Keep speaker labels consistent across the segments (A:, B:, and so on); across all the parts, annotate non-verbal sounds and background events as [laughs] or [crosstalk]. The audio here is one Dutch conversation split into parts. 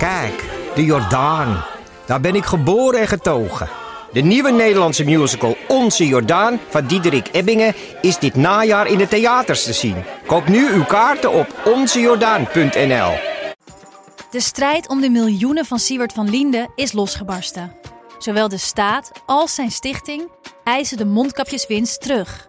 A: Kijk, de Jordaan. Daar ben ik geboren en getogen. De nieuwe Nederlandse musical Onze Jordaan van Diederik Ebbingen is dit najaar in de theaters te zien. Koop nu uw kaarten op onzejordaan.nl.
B: De strijd om de miljoenen van Siewert van Liende is losgebarsten. Zowel de staat als zijn stichting eisen de mondkapjeswinst terug.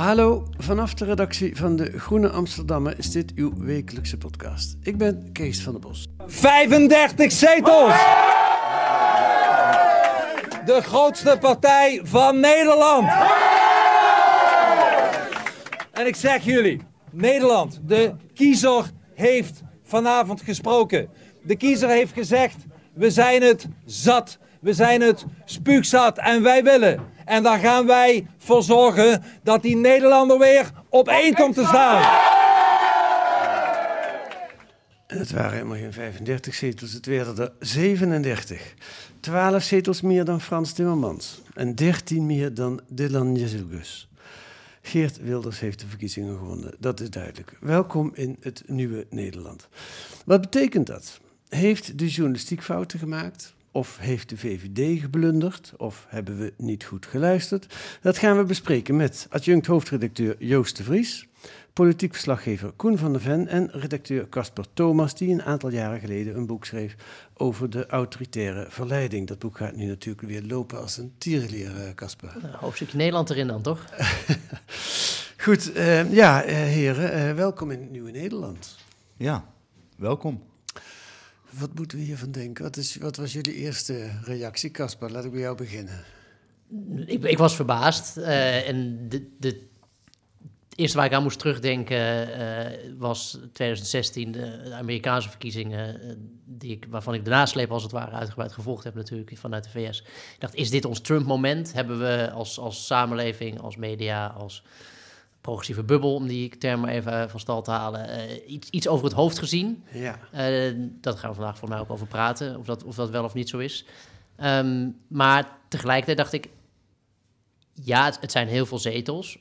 C: Hallo, vanaf de redactie van de Groene Amsterdammer is dit uw wekelijkse podcast. Ik ben Kees van der Bos.
D: 35 zetels! De grootste partij van Nederland! En ik zeg jullie, Nederland, de kiezer heeft vanavond gesproken. De kiezer heeft gezegd, we zijn het zat, we zijn het spuugzat en wij willen. En daar gaan wij voor zorgen dat die Nederlander weer op één komt te staan.
C: En het waren helemaal geen 35 zetels, het werden er 37. 12 zetels meer dan Frans Timmermans en 13 meer dan Dylan Jezelgus. Geert Wilders heeft de verkiezingen gewonnen, dat is duidelijk. Welkom in het nieuwe Nederland. Wat betekent dat? Heeft de journalistiek fouten gemaakt? Of heeft de VVD geblunderd? Of hebben we niet goed geluisterd? Dat gaan we bespreken met adjunct hoofdredacteur Joost de Vries, politiek verslaggever Koen van der Ven en redacteur Casper Thomas, die een aantal jaren geleden een boek schreef over de autoritaire verleiding. Dat boek gaat nu natuurlijk weer lopen als een tierenleer, eh, Casper.
E: Een hoofdstukje Nederland erin dan, toch? [laughs]
C: Goed, eh, ja, eh, heren, eh, welkom in het nieuwe Nederland.
F: Ja, welkom.
C: Wat moeten we hiervan denken? Wat, is, wat was jullie eerste reactie, Casper? Laat ik bij jou beginnen.
E: Ik, ik was verbaasd. eh, en de, de, het eerste waar ik aan moest terugdenken eh, was 2016, de, de Amerikaanse verkiezingen, eh, die ik, waarvan ik de nasleep als het ware uitgebreid gevolgd heb natuurlijk vanuit de VS. Ik dacht, is dit ons Trump-moment? Hebben we als, als samenleving, als media, als progressieve bubbel, om die term maar even van stal te halen, eh, iets, iets over het hoofd gezien?
C: Ja.
E: Eh, dat gaan we vandaag voor mij ook over praten, of dat, of dat wel of niet zo is. Ehm, maar tegelijkertijd dacht ik, ja, het, het zijn heel veel zetels.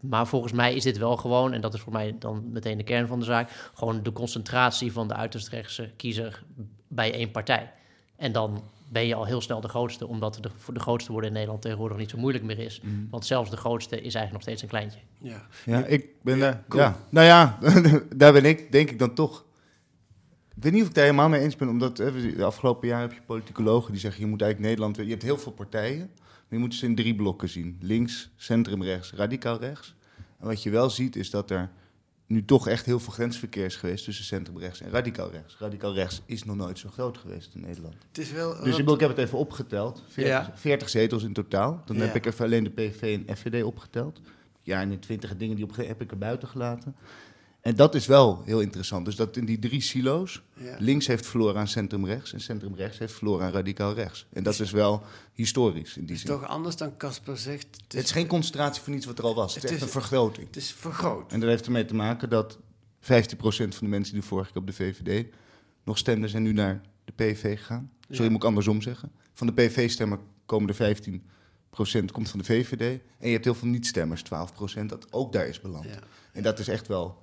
E: Maar volgens mij is dit wel gewoon, en dat is voor mij dan meteen de kern van de zaak, gewoon de concentratie van de uiterst rechtse kiezer bij één partij. En dan ben je al heel snel de grootste, omdat de, de grootste worden in Nederland tegenwoordig niet zo moeilijk meer is. Want zelfs de grootste is eigenlijk nog steeds een kleintje.
C: ja.
F: Ja, ik ben daar.
C: Cool.
F: Ja, nou ja, [laughs] daar ben ik, denk ik dan toch. Ik weet niet of ik daar helemaal mee eens ben, omdat hè, de afgelopen jaar heb je politicologen die zeggen: je moet eigenlijk Nederland. Je hebt heel veel partijen, maar je moet ze in drie blokken zien: links, centrum rechts, radicaal rechts. En wat je wel ziet is dat er nu toch echt heel veel grensverkeer is geweest tussen centrum rechts en radicaal rechts. Radicaal rechts is nog nooit zo groot geweest in Nederland.
C: Het is wel...
F: Dus ik, ik heb het even opgeteld. 40,
C: Ja.
F: 40 zetels in totaal. Dan
C: Ja.
F: heb ik even alleen de PV en FVD opgeteld. Ja, en de 20 dingen die op heb ik er buiten gelaten. En dat is wel heel interessant. Dus dat in die drie silo's,
C: Ja.
F: links heeft verloren aan centrum rechts en centrum rechts heeft verloren aan radicaal rechts. En dat is wel historisch in die
C: Het is
F: zin.
C: toch anders dan Casper zegt. Het
F: Het is geen concentratie van iets wat er al was. Het,
C: Het
F: is echt een vergroting.
C: Het is vergroot.
F: En dat heeft ermee te maken dat 15% van de mensen die vorige keer op de VVD nog stemden, zijn nu naar de PV gegaan. Sorry,
C: Ja.
F: moet ik andersom zeggen. Van de PV-stemmer komen er 15% komt van de VVD. En je hebt heel veel niet-stemmers, 12%, dat ook daar is beland.
C: Ja.
F: En dat is echt wel...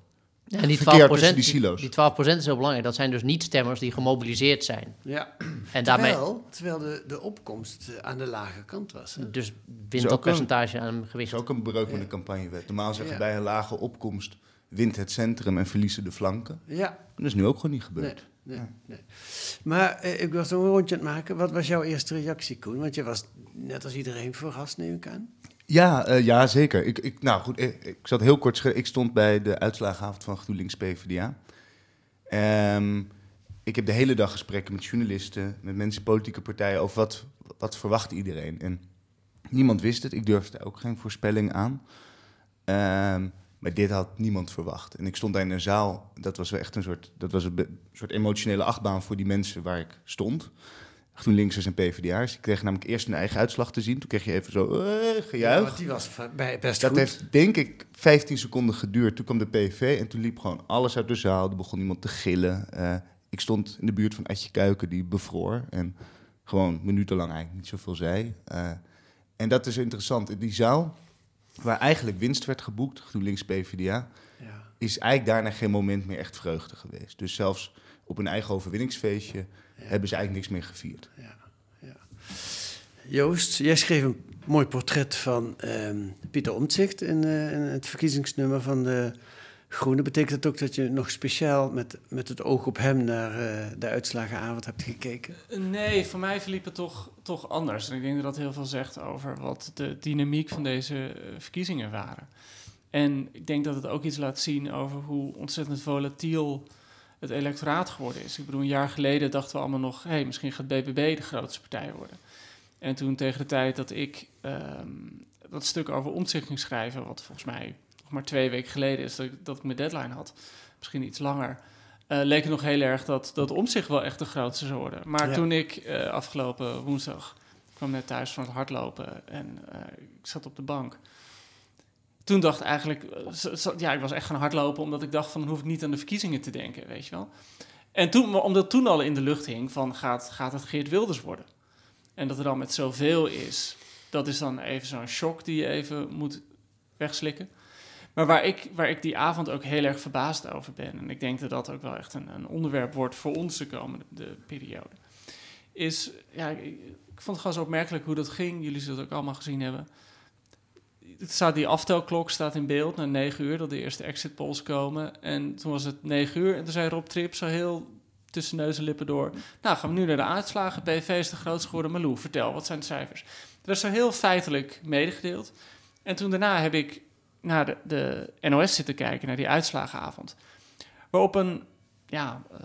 E: En die
F: Verkeer
E: 12%,
F: tussen die silo's.
E: die 12% is heel belangrijk. Dat zijn dus niet-stemmers die gemobiliseerd zijn.
C: Ja.
E: En daarmee
C: Terwijl, terwijl de, de opkomst eh, aan de lage kant was. Hè?
E: dus wint dat
F: een-
E: percentage aan
F: Dat
E: gewicht.
F: is ook een breuk met de campagnewet. Normaal zeggen
C: Ja.
F: bij een lage opkomst wint het centrum en verliezen de flanken.
C: Ja.
F: En dat is nu ook gewoon niet
C: Nee,
F: gebeurd.
C: nee, nee. Maar eh, ik was nog een rondje aan het maken. Wat was jouw eerste reactie, Koen? Want je was net als iedereen verrast, neem ik aan.
F: Ja, eh, ja zeker. Ik, ik, nou goed, ik, ik zat heel kort. Ik stond bij de uitslagenavond van GroenLinks PvdA. Ehm, ik heb de hele dag gesprekken met journalisten, met mensen politieke partijen over wat, wat verwacht iedereen. En niemand wist het. Ik durfde ook geen voorspelling aan. Ehm, maar dit had niemand verwacht. En ik stond daar in een zaal. Dat was wel echt een soort, dat was een soort emotionele achtbaan voor die mensen waar ik stond. GroenLinksers en PvdA'ers. Die kregen namelijk eerst hun eigen uitslag te zien. Toen kreeg je even zo eh,
C: Ja,
F: gejuich.
C: want die was best
F: dat
C: goed.
F: heeft denk ik 15 seconden geduurd. Toen kwam de PV en toen liep gewoon alles uit de zaal. Er begon iemand te gillen. Eh, ik stond in de buurt van Adje Kuiken, die bevroor. En gewoon minutenlang eigenlijk niet zoveel zei. Eh, en dat is interessant. In die zaal, waar eigenlijk winst werd geboekt, GroenLinks PvdA...
C: Ja.
F: is eigenlijk daarna geen moment meer echt vreugde geweest. Dus zelfs op een eigen overwinningsfeestje hebben ze eigenlijk niks meer gevierd.
C: Joost, jij schreef een mooi portret van ehm, Pieter Omtzigt in, eh, in het verkiezingsnummer van de Groenen. Betekent dat ook dat je nog speciaal met, met het oog op hem naar eh, de uitslagenavond hebt gekeken?
G: Nee, voor mij verliep het toch, toch anders. En ik denk dat dat heel veel zegt over wat de dynamiek van deze eh, verkiezingen waren. En ik denk dat het ook iets laat zien over hoe ontzettend volatiel het electoraat geworden is. Ik bedoel, een jaar geleden dachten we allemaal nog... hé, hey, misschien gaat BBB de grootste partij worden. En toen tegen de tijd dat ik ehm, dat stuk over omzicht ging schrijven... wat volgens mij nog maar twee weken geleden is dat ik, dat ik mijn deadline had... misschien iets langer... eh, leek het nog heel erg dat, dat omzicht wel echt de grootste zou worden. Maar
C: Ja.
G: toen ik eh, afgelopen woensdag kwam net thuis van het hardlopen en eh, ik zat op de bank. Toen dacht eigenlijk, eh, ja, ik was echt gaan hardlopen omdat ik dacht van dan hoef ik niet aan de verkiezingen te denken, weet je wel. En toen, omdat toen al in de lucht hing van gaat, gaat het Geert Wilders worden? En dat er dan met zoveel is, dat is dan even zo'n shock die je even moet wegslikken. Maar waar ik, waar ik die avond ook heel erg verbaasd over ben, en ik denk dat dat ook wel echt een, een onderwerp wordt voor ons de komende de periode, is, ja, ik, ik vond het gewoon zo opmerkelijk hoe dat ging. Jullie zullen het ook allemaal gezien hebben. Het staat, die aftelklok staat in beeld na negen uur, dat de eerste exit polls komen. En toen was het negen uur en toen zei Rob Trip zo heel tussen neus en lippen door. Nou, gaan we nu naar de uitslagen. PV is de grootste geworden. Malou, vertel, wat zijn de cijfers? Dat werd zo heel feitelijk medegedeeld. En toen daarna heb ik naar de, de NOS zitten kijken, naar die uitslagenavond. Waarop een, ja, eh,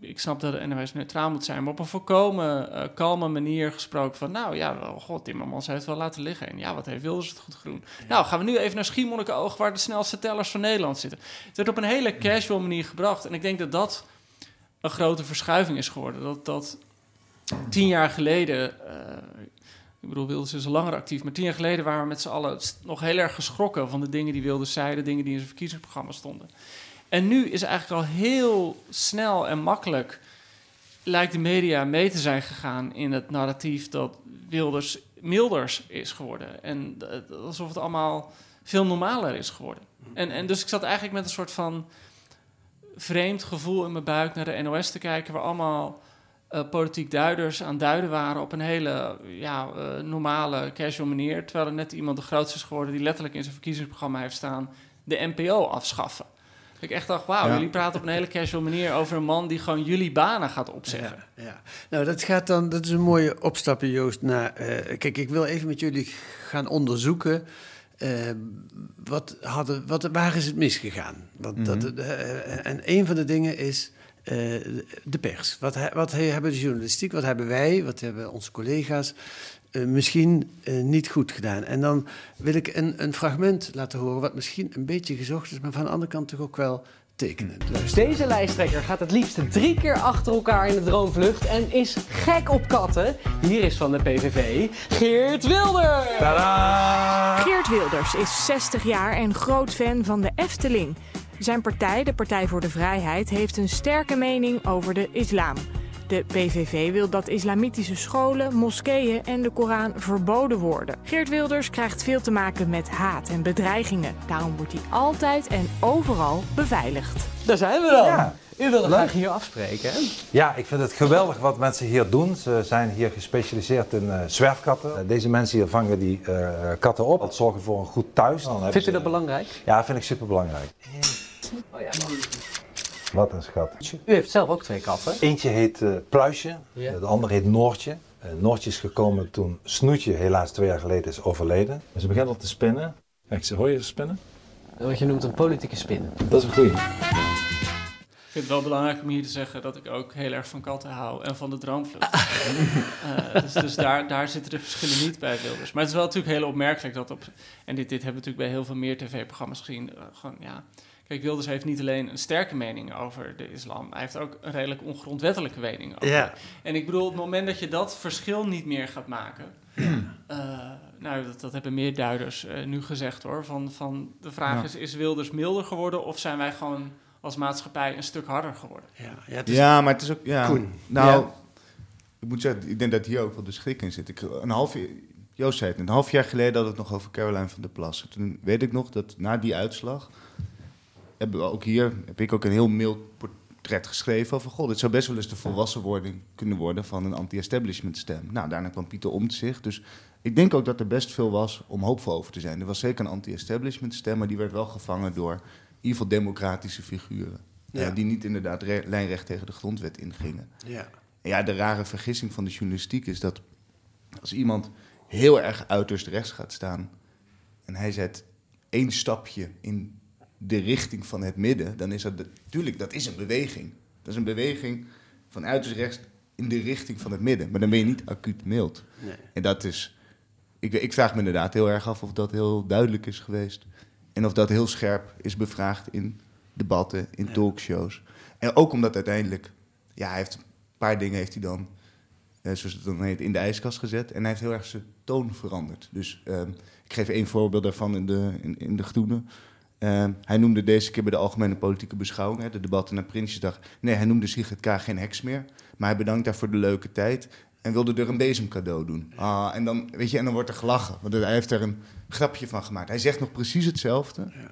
G: ik- snap dat de NOS neutraal moet zijn, maar op een volkomen eh, kalme manier gesproken van, nou ja, god, Timmermans heeft het wel laten liggen. En ja, wat heeft Wilders het goed groen. Nou, gaan we nu even naar Schiermonnikoog, waar de snelste tellers van Nederland zitten. Het werd op een hele casual manier gebracht. En ik denk dat dat een grote verschuiving is geworden. Dat, dat tien jaar geleden, eh, ik bedoel, Wilders is al langer actief, maar tien jaar geleden waren we met z'n allen nog heel erg geschrokken van de dingen die Wilders zei, de dingen die in zijn verkiezingsprogramma stonden. En nu is eigenlijk al heel snel en makkelijk, lijkt de media mee te zijn gegaan in het narratief dat Wilders milders is geworden. En alsof het allemaal veel normaler is geworden. En, en dus ik zat eigenlijk met een soort van vreemd gevoel in mijn buik naar de NOS te kijken, waar allemaal eh, politiek duiders aan duiden waren op een hele ja, eh, normale, casual manier. Terwijl er net iemand de grootste is geworden die letterlijk in zijn verkiezingsprogramma heeft staan: de NPO afschaffen. Ik echt dacht, wauw,
F: Ja.
G: jullie praten op een hele casual manier over een man die gewoon jullie banen gaat opzeggen.
C: Ja, ja. Nou, dat gaat dan, dat is een mooie opstapje, Joost. Naar, eh, kijk, ik wil even met jullie gaan onderzoeken. eh, wat hadden, wat, waar is het misgegaan? Want dat, eh, en een van de dingen is eh, de pers. Wat, he- wat he- hebben de journalistiek, wat hebben wij, wat hebben onze collega's eh, misschien eh, niet goed gedaan? En dan wil ik een, een fragment laten horen, wat misschien een beetje gezocht is, maar van de andere kant toch ook wel tekenend. Luister.
H: Deze lijsttrekker gaat het liefst drie keer achter elkaar in de droomvlucht en is gek op katten. Hier is van de PVV Geert Wilder.
I: Geert Wilders is 60 jaar en groot fan van de Efteling. Zijn partij, de Partij voor de Vrijheid, heeft een sterke mening over de islam. De PVV wil dat islamitische scholen, moskeeën en de Koran verboden worden. Geert Wilders krijgt veel te maken met haat en bedreigingen. Daarom wordt hij altijd en overal beveiligd.
H: Daar zijn we dan.
J: Ja.
H: U wilde graag hier afspreken, hè?
J: Ja, ik vind het geweldig wat mensen hier doen. Ze zijn hier gespecialiseerd in eh, zwerfkatten. Eh, deze mensen hier vangen die eh, katten op. Dat zorgen voor een goed thuis. Dan
H: Vindt u dat belangrijk?
J: Ja, vind ik super belangrijk.
H: Oh ja.
J: Wat een schat.
H: U heeft zelf ook twee katten.
J: Eentje heet eh, Pluisje,
H: Ja.
J: de andere heet Noortje. Eh, Noortje is gekomen toen Snoetje helaas twee jaar geleden is overleden. En ze begint al te spinnen. Kijk, ze hoor je ze spinnen?
H: Wat je noemt een politieke spin.
J: Dat is een goeie.
G: Ik vind het wel belangrijk om hier te zeggen dat ik ook heel erg van katten hou en van de droomvlucht. [laughs] Eh, dus dus daar, daar zitten de verschillen niet bij Wilders. Maar het is wel natuurlijk heel opmerkelijk dat op... En dit, dit hebben we natuurlijk bij heel veel meer tv-programma's gezien. gewoon, ja... Kijk, Wilders heeft niet alleen een sterke mening over de islam, hij heeft ook een redelijk ongrondwettelijke mening over.
C: Ja.
G: En ik bedoel, op het moment dat je dat verschil niet meer gaat maken. [clears throat] eh, nou, dat, dat hebben meer duiders eh, nu gezegd hoor. Van, van de vraag
F: Ja.
G: is: is Wilders milder geworden of zijn wij gewoon als maatschappij een stuk harder geworden?
C: Ja, ja, het is-
F: Ja, maar het is ook... Ja,
C: Koen.
F: Nou,
C: Ja.
F: ik moet zeggen, ik denk dat hier ook wel de schrik in zit. Ik, een half jaar, Joost zei het, een half jaar geleden we het nog over Caroline van der Plas. Toen weet ik nog dat na die uitslag... Hebben we ook hier, heb ik ook een heel mild portret geschreven over... God, dit zou best wel eens de volwassenwording kunnen worden van een anti-establishment stem. Nou, daarna kwam Pieter Omtzigt. Dus ik denk ook dat er best veel was om hoopvol over te zijn. Er was zeker een anti-establishment stem, maar die werd wel gevangen door in ieder geval democratische figuren.
C: Ja.
F: eh, die niet inderdaad re- lijnrecht tegen de grondwet ingingen.
C: Ja.
F: En ja, de rare vergissing van de journalistiek is dat als iemand heel erg uiterst rechts gaat staan en hij zet één stapje in de richting van het midden, dan is dat natuurlijk dat is een beweging. Dat is een beweging van uiterst rechts in de richting van het midden, maar dan ben je niet acuut mild.
C: Nee.
F: En dat is, ik, ik vraag me inderdaad heel erg af of dat heel duidelijk is geweest en of dat heel scherp is bevraagd in debatten, in talkshows. En ook omdat uiteindelijk, ja, hij heeft een paar dingen heeft hij dan, eh, zoals het dan heet, in de ijskast gezet. En hij heeft heel erg zijn toon veranderd. Dus ehm, ik geef één voorbeeld daarvan in de, in, in de Groene. Ehm, hij noemde deze keer bij de Algemene Politieke Beschouwing, hè, de debatten na Prinsjesdag. Nee, hij noemde Sigrid K. geen heks meer. Maar hij bedankt haar voor de leuke tijd. En wilde er een bezemcadeau doen. Ah, en, dan, weet je, en dan wordt er gelachen. Want hij heeft er een grapje van gemaakt. Hij zegt nog precies hetzelfde. Hij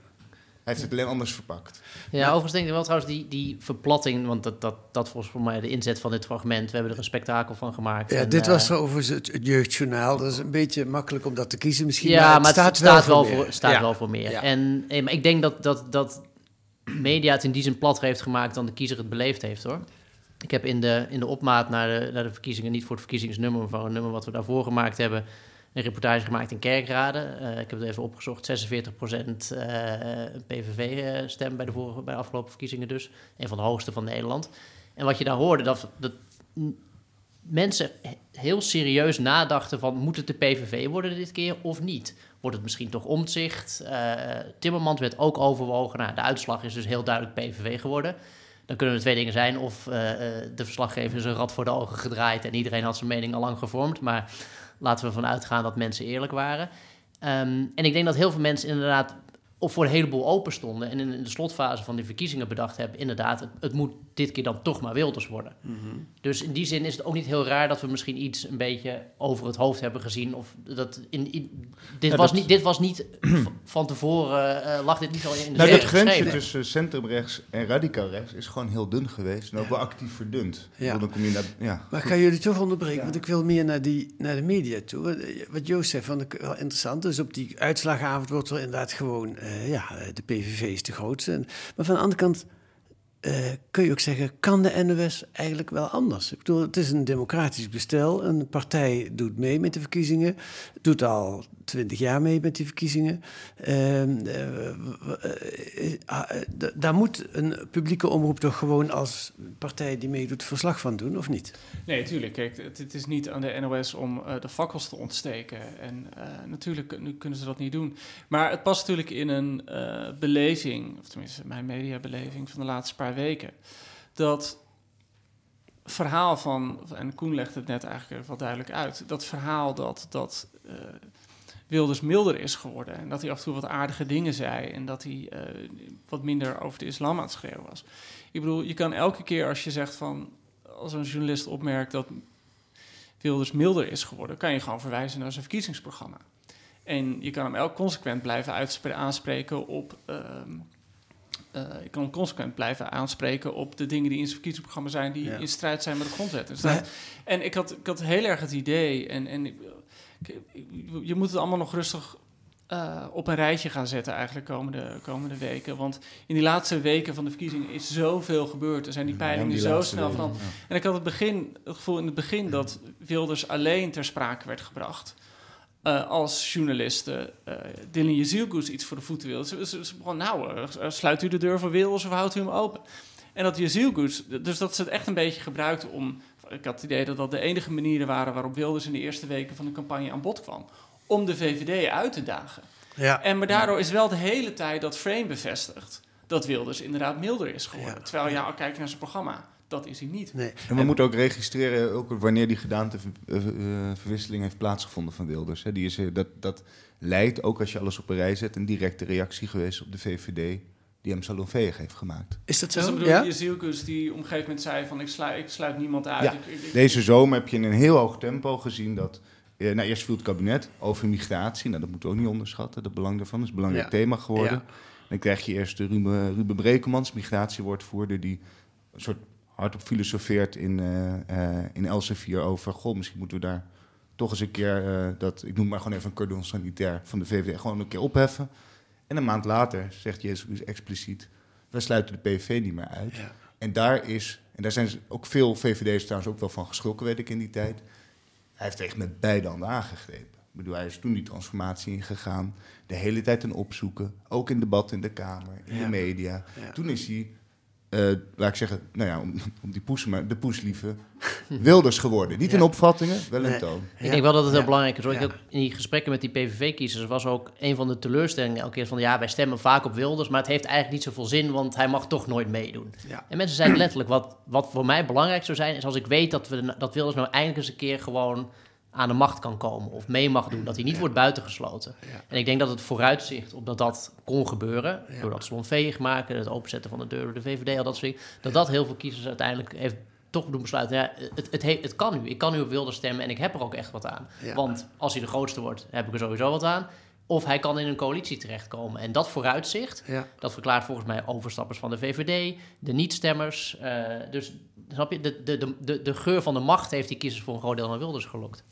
F: heeft het alleen anders verpakt.
E: Ja, overigens denk ik wel trouwens die, die verplatting, want dat, dat, dat was voor mij de inzet van dit fragment. We hebben er een spektakel van gemaakt.
C: Ja,
E: En,
C: dit
E: eh,
C: was overigens het, het jeugdjournaal. Dat is een beetje makkelijk om dat te kiezen misschien.
E: Ja, maar het staat, wel,
C: meer.
E: voor, staat
C: Ja.
E: wel voor meer.
C: Ja.
E: En eh, maar ik denk dat, dat, dat media het in die zin platter heeft gemaakt dan de kiezer het beleefd heeft hoor. Ik heb in de, in de opmaat naar de, naar de verkiezingen, niet voor het verkiezingsnummer, maar voor een nummer wat we daarvoor gemaakt hebben, een reportage gemaakt in Kerkrade. Eh, ik heb het even opgezocht, 46% eh PVV-stem bij, de vorige, bij de afgelopen verkiezingen dus. Een van de hoogste van Nederland. En wat je daar hoorde, dat, dat mensen he- heel serieus nadachten van... moet het de PVV worden dit keer of niet? Wordt het misschien toch omzicht? Timmermans werd ook overwogen. Nou, de uitslag is dus heel duidelijk PVV geworden. Dan kunnen er twee dingen zijn. Of eh, eh, de verslaggever is een rad voor de ogen gedraaid... en iedereen had zijn mening al lang gevormd. Maar laten we ervan uitgaan dat mensen eerlijk waren. Ehm, en ik denk dat heel veel mensen inderdaad of voor een heleboel open stonden... en in de slotfase van die verkiezingen bedacht hebben... inderdaad, het, het moet dit keer dan toch maar Wilders worden. Dus in die zin is het ook niet heel raar dat we misschien iets een beetje over het hoofd hebben gezien. Of dat in, in- dit,
F: Ja,
E: was
F: dat-
E: niet, dit was niet [clears throat] van tevoren, eh, lag dit niet al in de
F: Nou, dat grensje tussen centrumrechts en radicaal rechts is gewoon heel dun geweest. En ook wel actief verdund.
C: Ja.
F: Want Dan kom je naar, ja.
C: Maar ik ga jullie toch onderbreken, want ik wil meer naar, die, naar de media toe. Wat- Wat Joost zei, vond ik wel interessant. Dus op die uitslagavond wordt er inderdaad gewoon... eh, ja, de PVV is de grootste. En- Maar van de andere kant eh, kun je ook zeggen... kan de NOS eigenlijk wel anders? Ik bedoel, het is een democratisch bestel. Een partij doet mee met de verkiezingen. Doet al twintig jaar mee met die verkiezingen. Ehm, eh, eh, ah, daar moet een publieke omroep toch gewoon als partij die meedoet verslag van doen, of niet?
G: Nee, tuurlijk. Kijk, het, is niet aan de NOS om de fakkels te ontsteken. En natuurlijk kunnen ze dat niet doen. Maar het past natuurlijk in een beleving, of tenminste mijn mediabeleving van de laatste paar weken. Dat verhaal van, en Koen legt het net eigenlijk wel duidelijk uit. Dat verhaal dat, dat eh, Wilders milder is geworden. En dat hij af en toe wat aardige dingen zei. En dat hij eh, wat minder over de islam aan het schreeuwen was. Ik bedoel, je kan elke keer als je zegt van... Als een journalist opmerkt dat Wilders milder is geworden... kan je gewoon verwijzen naar zijn verkiezingsprogramma. En je kan hem elk consequent blijven aanspreken op... ehm, eh, je kan consequent blijven aanspreken op de dingen die in zijn verkiezingsprogramma zijn... die
C: Ja.
G: in strijd zijn met de grondwet. Dus dat- en ik had, ik had heel erg het idee... en, en ik- ik- je moet het allemaal nog rustig eh, op een rijtje gaan zetten eigenlijk komende, komende weken. Want in die laatste weken van de verkiezingen is zoveel gebeurd. Er zijn die peilingen
F: die
G: zo snel veranderd. En ik had het, begin, het gevoel in het begin dat Wilders alleen ter sprake werd gebracht... eh, als journalisten uh, Dylan Jezielgoes iets voor de voeten wilden. Ze, ze, ze begon, nou, eh, sluit u de deur voor Wilders of houdt u hem open? En dat Jezielgoes, dus dat ze het echt een beetje gebruikten om... Ik had het idee dat dat de enige manieren waren waarop Wilders in de eerste weken van de campagne aan bod kwam. Om de VVD uit te dagen.
C: Ja.
G: En maar daardoor is wel de hele tijd dat frame bevestigd. dat Wilders inderdaad milder is geworden. Terwijl, ja, kijk je naar zijn programma, dat is hij niet.
C: Nee.
F: En we moeten ook registreren ook wanneer die gedaanteverwisseling heeft plaatsgevonden van Wilders. Hè. Die is, eh, dat, dat leidt, ook als je alles op een rij zet, een directe reactie geweest op de VVD die hem salonveeg heeft gemaakt.
C: Is dat
G: Dus
C: zo?
G: dan bedoel
C: Ja?
G: je Zielkus die op een gegeven moment zei van ik sluit, ik sluit niemand uit.
F: Ja,
G: Ik- ik- ik-
F: deze zomer heb je in een heel hoog tempo gezien dat... Eh, nou, eerst viel het kabinet over migratie. Nou, dat moeten we ook niet onderschatten. Het belang daarvan is een belangrijk
C: Ja.
F: thema geworden.
C: Ja.
F: Dan krijg je eerst de Ruben, Ruben Brekelmans, migratiewoordvoerder... die een soort hardop filosofeert in, eh, eh, in Elsevier over... goh, misschien moeten we daar toch eens een keer... eh, dat, ik noem maar gewoon even een cordon sanitair van de VVD... gewoon een keer opheffen. En een maand later zegt Jezus expliciet... wij sluiten de PVV niet meer uit. En daar is... En daar zijn ook veel VVD'ers trouwens ook wel van geschrokken, weet ik in die tijd. Hij heeft echt met beide handen aangegrepen. Ik bedoel, hij is toen die transformatie ingegaan. De hele tijd een opzoeken. Ook in debat in de Kamer, in
C: Ja.
F: de media.
C: Ja.
F: Toen is hij, eh, laat ik zeggen, nou ja, om, [laughs] om die poes, maar de poeslieve Wilders geworden. Niet in opvattingen, wel in
C: Nee.
F: toon.
E: Ik denk wel dat het heel
C: Ja.
E: belangrijk is. Hoor. Ik in die gesprekken met die PVV-kiezers was ook een van de teleurstellingen elke keer van... ja, wij stemmen vaak op Wilders, maar het heeft eigenlijk niet zoveel zin... want hij mag toch nooit meedoen.
C: Ja.
E: En mensen zeiden letterlijk, wat, wat voor mij belangrijk zou zijn... is als ik weet dat, we, dat Wilders nou eindelijk eens een keer gewoon aan de macht kan komen... of mee mag doen, dat hij niet wordt buitengesloten.
C: Ja.
E: En ik denk dat het vooruitzicht op dat dat kon gebeuren...
C: Ja.
E: door dat slonveeg maken, het openzetten van de deur door de VVD... al dat soort dingen, dat dat heel veel kiezers uiteindelijk heeft toch doen besluiten... ja, het, het, he- het kan nu, ik kan nu op Wilders stemmen en ik heb er ook echt wat aan. Want als hij de grootste wordt, heb ik er sowieso wat aan. Of hij kan in een coalitie terechtkomen. En dat vooruitzicht,
C: Ja.
E: dat verklaart volgens mij overstappers van de VVD, de niet-stemmers. eh, dus snap je, de, de, de, de, de geur van de macht heeft die kiezers voor een groot deel naar Wilders gelokt.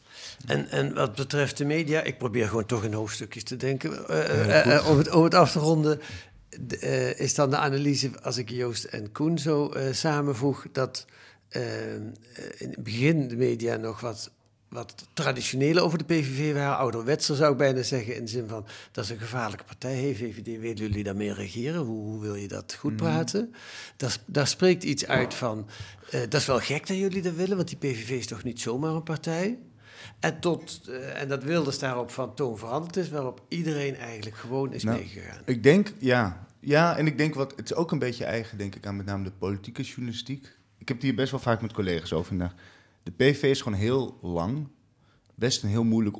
C: En, en wat betreft de media, ik probeer gewoon toch in hoofdstukjes te denken. om, het, om het af te ronden, eh, is dan de analyse, als ik Joost en Koen zo eh, samenvoeg, dat in het begin de media nog wat, wat traditioneel over de PVV waren. Ouderwetser zou ik bijna zeggen, in de zin van, dat is een gevaarlijke partij. Hey, VVD, willen jullie daarmee regeren? Hoe, hoe wil je dat goed praten? Daar, s- daar spreekt iets uit van, eh, dat is wel gek dat jullie dat willen, want die PVV is toch niet zomaar een partij? En, tot, eh, en dat Wilders daarop van toon veranderd is, waarop iedereen eigenlijk gewoon is
F: Nou,
C: meegegaan.
F: Ik denk, ja. Ja, en ik denk wat, het is ook een beetje eigen, denk ik, aan met name de politieke journalistiek. Ik heb het hier best wel vaak met collega's over. vandaag. De PV is gewoon heel lang best een heel moeilijk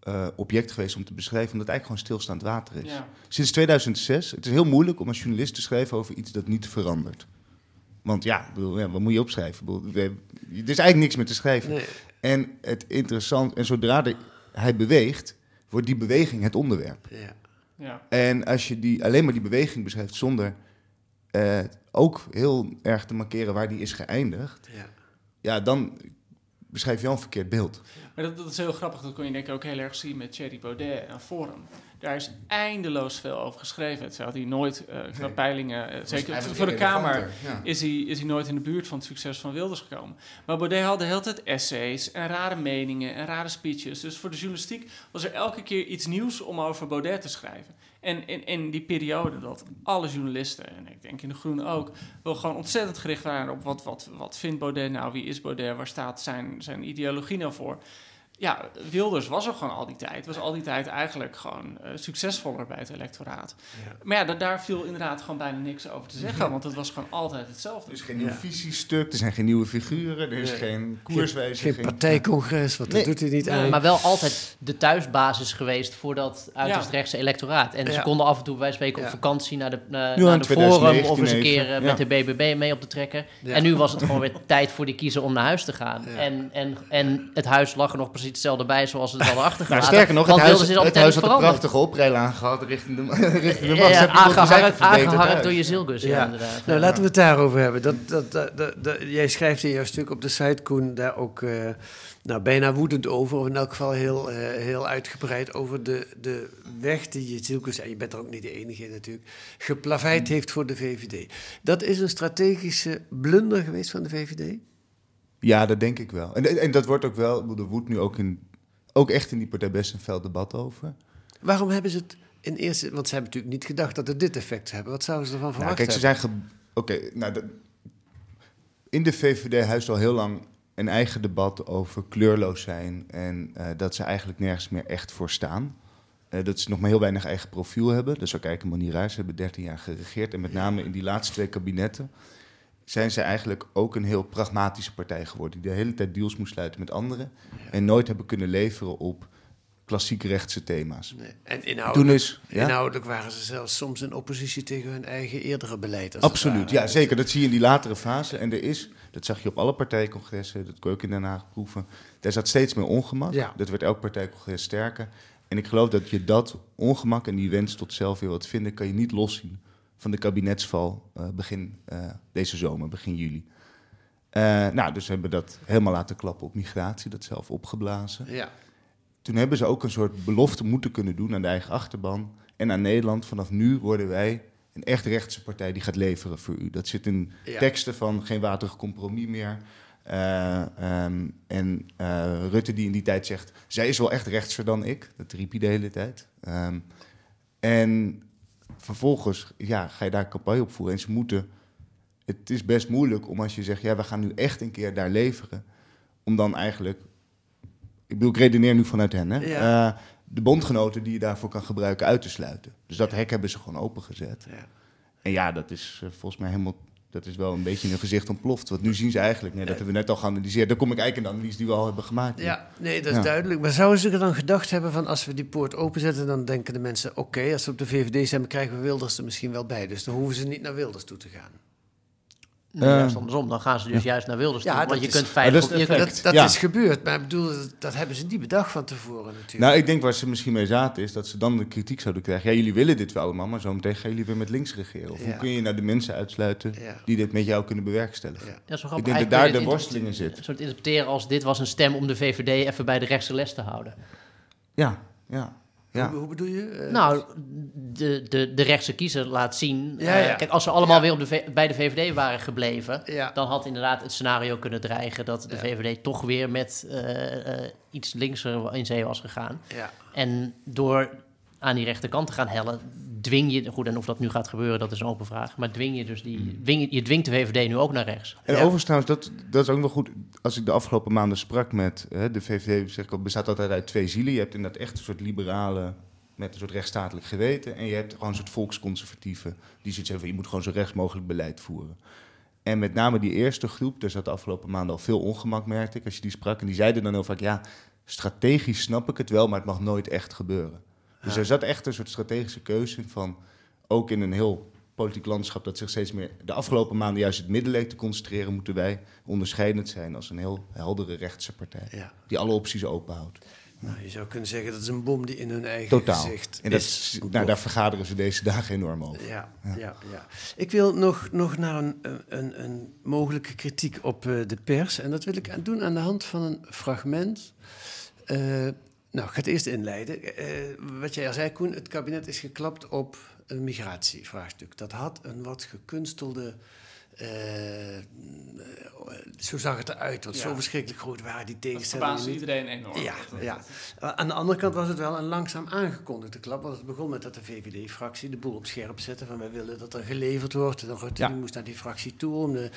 F: eh, object geweest om te beschrijven, omdat het eigenlijk gewoon stilstaand water is.
G: Ja.
F: Sinds 2006, het is heel moeilijk om als journalist te schrijven over iets dat niet verandert. Want ja, ik bedoel, ja wat moet je opschrijven? Bedoel, er is eigenlijk niks meer te schrijven.
C: Nee.
F: En het interessant, en zodra de, hij beweegt, wordt die beweging het onderwerp.
C: Ja.
G: Ja.
F: En als je die, alleen maar die beweging beschrijft zonder eh, ook heel erg te markeren waar die is geëindigd,
C: Ja.
F: ja, dan beschrijf je al een verkeerd beeld.
G: Maar dat, dat is heel grappig, dat kon je denk ik ook heel erg zien met Thierry Baudet en Forum. Daar is eindeloos veel over geschreven. Het had hij nooit, eh qua peilingen, eh, zeker voor de Kamer,
F: ja.
G: is, hij, is hij nooit in de buurt van het succes van Wilders gekomen. Maar Baudet had de hele tijd essays en rare meningen en rare speeches. Dus voor de journalistiek was er elke keer iets nieuws om over Baudet te schrijven. En in, die periode dat alle journalisten, en ik denk in De Groene ook, wel gewoon ontzettend gericht waren op wat, wat, wat vindt Baudet nou, wie is Baudet, waar staat zijn, zijn ideologie nou voor. Ja, Wilders was er gewoon al die tijd. Was al die tijd eigenlijk gewoon eh, succesvoller bij het electoraat. Maar ja, da- daar viel inderdaad gewoon bijna niks over te zeggen. Want het was gewoon altijd hetzelfde.
F: Er is geen nieuw visiestuk, er zijn geen nieuwe figuren, er is
C: Nee.
F: geen koerswijziging.
C: Geen partijcongres, want
F: Nee.
C: dat doet hij niet aan.
E: Maar wel altijd de thuisbasis geweest voor dat uiterst
G: Ja.
E: rechtse electoraat. En ze konden af en toe, wij spreken, op vakantie naar de, naar, de forum...
F: 2019
E: of eens een keer eh,
F: ja.
E: met de BBB mee op te trekken.
C: Ja.
E: En nu was het gewoon weer [laughs] tijd voor die kiezer om naar huis te gaan.
C: Ja.
E: En, en, en het huis lag er nog precies hetzelfde bij zoals ze het hadden [laughs] achtergelaten.
F: Nou, sterker nog, het huis, het huis had een prachtige oprijlaan gehad richting de, [laughs] richting de
E: Ja, aangeharkt, door je zielgus, ja,
C: Ja.
E: inderdaad.
C: Nou, laten we het daarover hebben. Dat, dat, dat, dat- dat- jij schrijft in jouw stuk op de site, Koen, daar ook eh, nou, bijna woedend over. Of in elk geval heel, eh, heel uitgebreid over de, de weg die je Zielkus, en je bent er ook niet de enige in natuurlijk, geplaveid heeft voor de VVD. Dat is een strategische blunder geweest van de VVD?
F: Ja, dat denk ik wel. En, en dat wordt ook wel, er woedt nu ook, in, ook echt in die partij best een fel debat over.
C: Waarom hebben ze het in eerste... Want ze hebben natuurlijk niet gedacht dat het dit effect zou hebben. Wat zouden ze ervan
F: Nou,
C: verwacht
F: kijk, ze
C: hebben?
F: zijn. Oké, nou, in de VVD huist al heel lang een eigen debat over kleurloos zijn en eh, dat ze eigenlijk nergens meer echt voor staan. eh, dat ze nog maar heel weinig eigen profiel hebben. Dus ook kijken, Monier Reis hebben 13 jaar geregeerd. En met name in die laatste twee kabinetten zijn ze eigenlijk ook een heel pragmatische partij geworden. Die de hele tijd deals moest sluiten met anderen. En nooit hebben kunnen leveren op klassiek rechtse thema's.
C: Nee. En inhoudelijk,
F: Toen is, ja?
C: inhoudelijk waren ze zelfs soms in oppositie tegen hun eigen eerdere beleid.
F: Absoluut, ja zeker. Dat zie je in die latere fase. En er is, dat zag je op alle partijcongressen, dat kon je ook in Den Haag proeven. Daar zat steeds meer ongemak.
C: Ja.
F: Dat werd elk partijcongres sterker. En ik geloof dat je dat ongemak en die wens tot zelf weer wat vinden, kan je niet loszien van de kabinetsval eh, begin eh, deze zomer, begin juli. Eh, nou, dus we hebben dat helemaal laten klappen op migratie, dat zelf opgeblazen.
C: Ja.
F: Toen hebben ze ook een soort belofte moeten kunnen doen aan de eigen achterban en aan Nederland. Vanaf nu worden wij een echt rechtse partij die gaat leveren voor u. Dat zit in
C: Ja.
F: teksten van geen waterig compromis meer. Eh, ehm, en Rutte die in die tijd zegt, zij is wel echt rechtser dan ik. Dat riep hij de hele tijd. Ehm, en vervolgens ja, ga je daar campagne op voeren. En ze moeten... Het is best moeilijk om als je zegt, ja, we gaan nu echt een keer daar leveren. Om dan eigenlijk... Ik bedoel, ik redeneer nu vanuit hen, hè.
C: Ja.
F: Eh, de bondgenoten die je daarvoor kan gebruiken uit te sluiten. Dus dat hek hebben ze gewoon opengezet.
C: Ja.
F: En ja, dat is eh, volgens mij helemaal... Dat is wel een beetje in hun gezicht ontploft. Want nu zien ze eigenlijk... Nee, dat hebben we net al geanalyseerd. Dan kom ik eigenlijk in de analyse die we al hebben gemaakt.
C: Ja, nee, dat is
F: Ja.
C: duidelijk. Maar zouden ze er dan gedacht hebben van als we die poort openzetten, dan denken de mensen, oké, als we op de VVD zijn, krijgen we Wilders er misschien wel bij. Dus dan hoeven ze niet naar Wilders toe te gaan.
E: Nee,
F: Eh,
E: juist andersom. Dan gaan ze dus juist naar Wilders toe.
C: Ja,
E: want
C: dat
E: je
C: is-
E: kunt veilig...
F: dat is
E: je.
C: Dat
F: Ja.
C: is gebeurd, maar ik bedoel, dat, hebben ze niet bedacht van tevoren natuurlijk.
F: Nou, ik denk waar ze misschien mee zaten is dat ze dan de kritiek zouden krijgen. Ja, jullie willen dit wel allemaal, maar zometeen gaan jullie weer met links regeren. Of
C: Ja.
F: hoe kun je nou de mensen uitsluiten
C: Ja.
F: die dit met jou kunnen bewerkstelligen?
C: Ja.
E: Ja, zo
F: Ik denk dat
E: Eigenlijk
F: daar de
E: het
F: worsteling in
E: inter-
F: zit.
E: Een soort interpreteren als dit was een stem om de VVD even bij de rechtse les te houden.
F: Ja, ja, ja.
C: Hoe, hoe bedoel je? Eh,
E: Nou, de, de, de rechtse kiezer laat zien.
C: Ja,
E: eh, kijk, als ze allemaal
C: Ja.
E: weer op de bij de VVD waren gebleven,
C: Ja.
E: dan had inderdaad het scenario kunnen dreigen dat de
C: Ja.
E: VVD toch weer met eh, eh, iets linkser in zee was gegaan.
C: ja.
E: En door aan die rechterkant te gaan hellen, dwing je, goed, en of dat nu gaat gebeuren, dat is een open vraag, maar dwing je dus die, dwing, je- je dwingt de VVD nu ook naar rechts.
F: En
C: Ja.
F: overigens trouwens, dat, dat is ook wel goed. Als ik de afgelopen maanden sprak met hè, de VVD, zeg ik al, bestaat altijd uit twee zielen. Je hebt inderdaad echt een soort liberale met een soort rechtsstatelijk geweten. En je hebt gewoon een soort volksconservatieve, die zoiets hebben van je moet gewoon zo rechts mogelijk beleid voeren. En met name die eerste groep, daar zat de afgelopen maanden al veel ongemak, merkte ik, als je die sprak. En die zeiden dan heel vaak, ja, strategisch snap ik het wel, maar het mag nooit echt gebeuren. Dus er zat echt een soort strategische keuze in van, ook in een heel politiek landschap dat zich steeds meer de afgelopen maanden juist het midden leek te concentreren, moeten wij onderscheidend zijn als een heel heldere rechtse partij.
C: Ja.
F: Die alle opties openhoudt.
C: Nou, je zou kunnen zeggen dat is een bom die in hun eigen
F: Totaal.
C: gezicht
F: En dat,
C: is
F: nou, daar vergaderen ze deze dagen enorm over.
C: Ja, ja. Ja, Ik wil nog, nog naar een, een, een mogelijke kritiek op eh, de pers. En dat wil ik aan- doen aan de hand van een fragment. Eh, nou, ik ga het eerst inleiden. Eh, wat jij al zei, Koen, het kabinet is geklapt op een migratievraagstuk. Dat had een wat gekunstelde... eh, zo zag het eruit, want
G: Ja.
C: zo verschrikkelijk groot waren die
G: Dat
C: tegenstellingen. niet.
G: iedereen enorm.
C: Ja,
G: Dat-
C: ja. Aan de andere kant was het wel een langzaam aangekondigde klap. Want het begon met dat de VVD-fractie de boel op scherp zette. Van wij willen dat er geleverd wordt. En Rutte
F: Ja.
C: moest naar die fractie toe. Om de,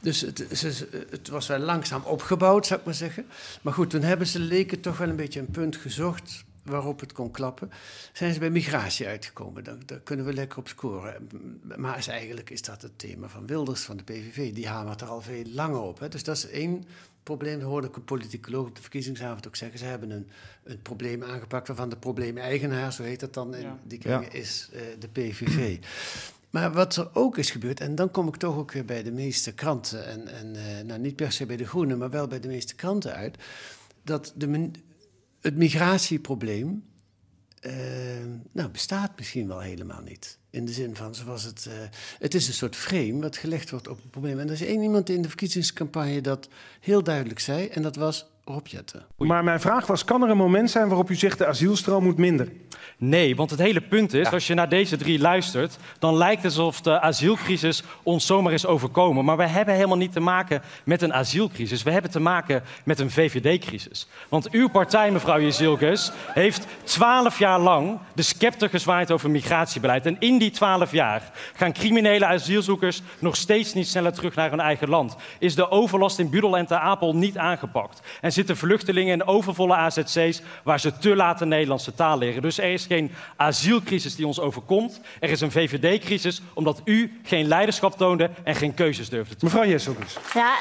C: dus het, ze- het was wel langzaam opgebouwd, zou ik maar zeggen. Maar goed, toen hebben ze leken toch wel een beetje een punt gezocht waarop het kon klappen. Zijn ze bij migratie uitgekomen. Daar, daar kunnen we lekker op scoren. Maar is eigenlijk is dat het thema van Wilders, van de PVV. Die hamert er al veel langer op. Hè. Dus dat is één probleem. Dat hoorde ik een politicoloog op de verkiezingsavond ook zeggen. Ze hebben een, een probleem aangepakt waarvan de probleemeigenaar, zo heet dat dan in
G: Ja.
C: die kringen, is eh, de PVV. [clears throat] Maar wat er ook is gebeurd, en dan kom ik toch ook weer bij de meeste kranten, en, en eh, nou, niet per se bij de Groenen, maar wel bij de meeste kranten uit, dat de, het migratieprobleem eh, nou, bestaat misschien wel helemaal niet. In de zin van, zoals het... eh, het is een soort frame wat gelegd wordt op een probleem. En er is één iemand in de verkiezingscampagne dat heel duidelijk zei, en dat was
K: Maar mijn vraag was, kan er een moment zijn waarop u zegt de asielstroom moet minder?
L: Nee, want het hele punt is, als je naar deze drie luistert, dan lijkt het alsof de asielcrisis ons zomaar is overkomen. Maar we hebben helemaal niet te maken met een asielcrisis. We hebben te maken met een VVD-crisis. Want uw partij, mevrouw Jezilkes, heeft twaalf jaar lang de scepter gezwaaid over migratiebeleid. En in die twaalf jaar gaan criminele asielzoekers nog steeds niet sneller terug naar hun eigen land. Is de overlast in Budel en Ter Apel niet aangepakt. En zitten vluchtelingen in overvolle AZC's waar ze te laat de Nederlandse taal leren. Dus er is geen asielcrisis die ons overkomt. Er is een VVD-crisis omdat u geen leiderschap toonde en geen keuzes durfde te
K: Mevrouw Jesselgus.
M: Ja,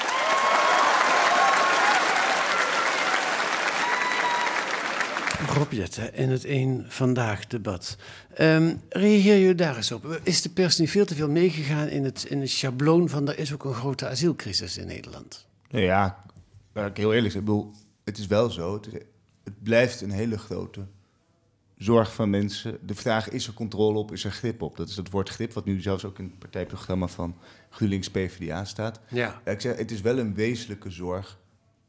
C: Rob Jetten in het één Vandaag debat. Ehm, reageer je daar eens op? Is de pers niet veel te veel meegegaan in het, in het schabloon van... er is ook een grote asielcrisis in Nederland?
F: Nou ja, waar ik heel eerlijk zeg, ik bedoel, het is wel zo. Het, is- het blijft een hele grote zorg van mensen. De vraag is er controle op, is er grip op? Dat is het woord grip, wat nu zelfs ook in het partijprogramma van GroenLinks PvdA staat.
C: Ja.
F: ik zeg, het is wel een wezenlijke zorg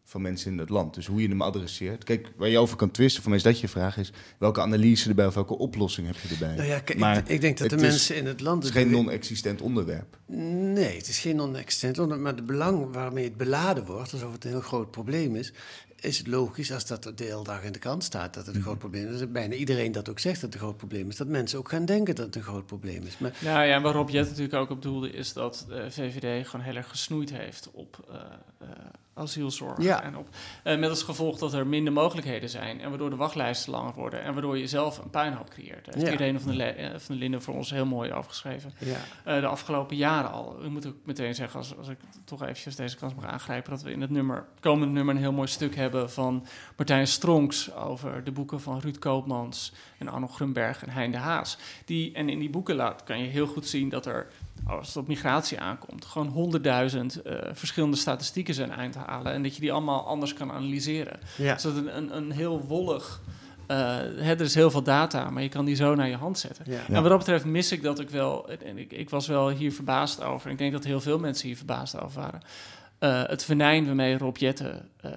F: van mensen in het land. Dus hoe je hem adresseert. Kijk, waar je over kan twisten, voor mij is dat je vraag is... welke analyse erbij of welke oplossing heb je erbij?
C: Nou ja, kijk, ik-
F: Maar
C: ik denk dat de
F: het
C: mensen in het land
F: Het is
C: het
F: geen non-existent onderwerp.
C: Nee, het is geen non-existent onderwerp, maar de belang waarmee het beladen wordt, alsof het een heel groot probleem is, is het logisch als dat de hele dag in de krant staat dat het een groot probleem is. Dat bijna iedereen dat ook zegt dat het een groot probleem is. Dat mensen ook gaan denken dat het een groot probleem is. Maar
G: Nou ja, en waar Rob Jet natuurlijk ook op doelde, is dat de VVD gewoon heel erg gesnoeid heeft op eh, eh, asielzorg.
C: Ja.
G: En op, eh, met als gevolg dat er minder mogelijkheden zijn en waardoor de wachtlijsten langer worden en waardoor je zelf een puinhoop creëert. Daar heeft
C: Ja.
G: Irene van der, Le- eh, van Linden voor ons heel mooi over geschreven.
C: Ja.
G: Eh, de afgelopen jaren al. Ik moet ook meteen zeggen, als, als ik toch eventjes deze kans mag aangrijpen, dat we in het nummer, het komende nummer een heel mooi stuk hebben van Martijn Stronks over de boeken van Ruud Koopmans en Arno Grunberg en Hein de Haas. Die, en in die boeken laat, kan je heel goed zien dat er, als het op migratie aankomt, gewoon honderdduizend eh, verschillende statistieken zijn te halen en dat je die allemaal anders kan analyseren.
C: Ja.
G: Dus dat een, een, een heel wollig eh, hè, er is heel veel data, maar je kan die zo naar je hand zetten.
C: Ja.
G: En wat dat betreft mis ik dat ik wel. En ik, ik was wel hier verbaasd over. Ik denk dat heel veel mensen hier verbaasd over waren. Eh, het venijn waarmee Rob Jetten eh,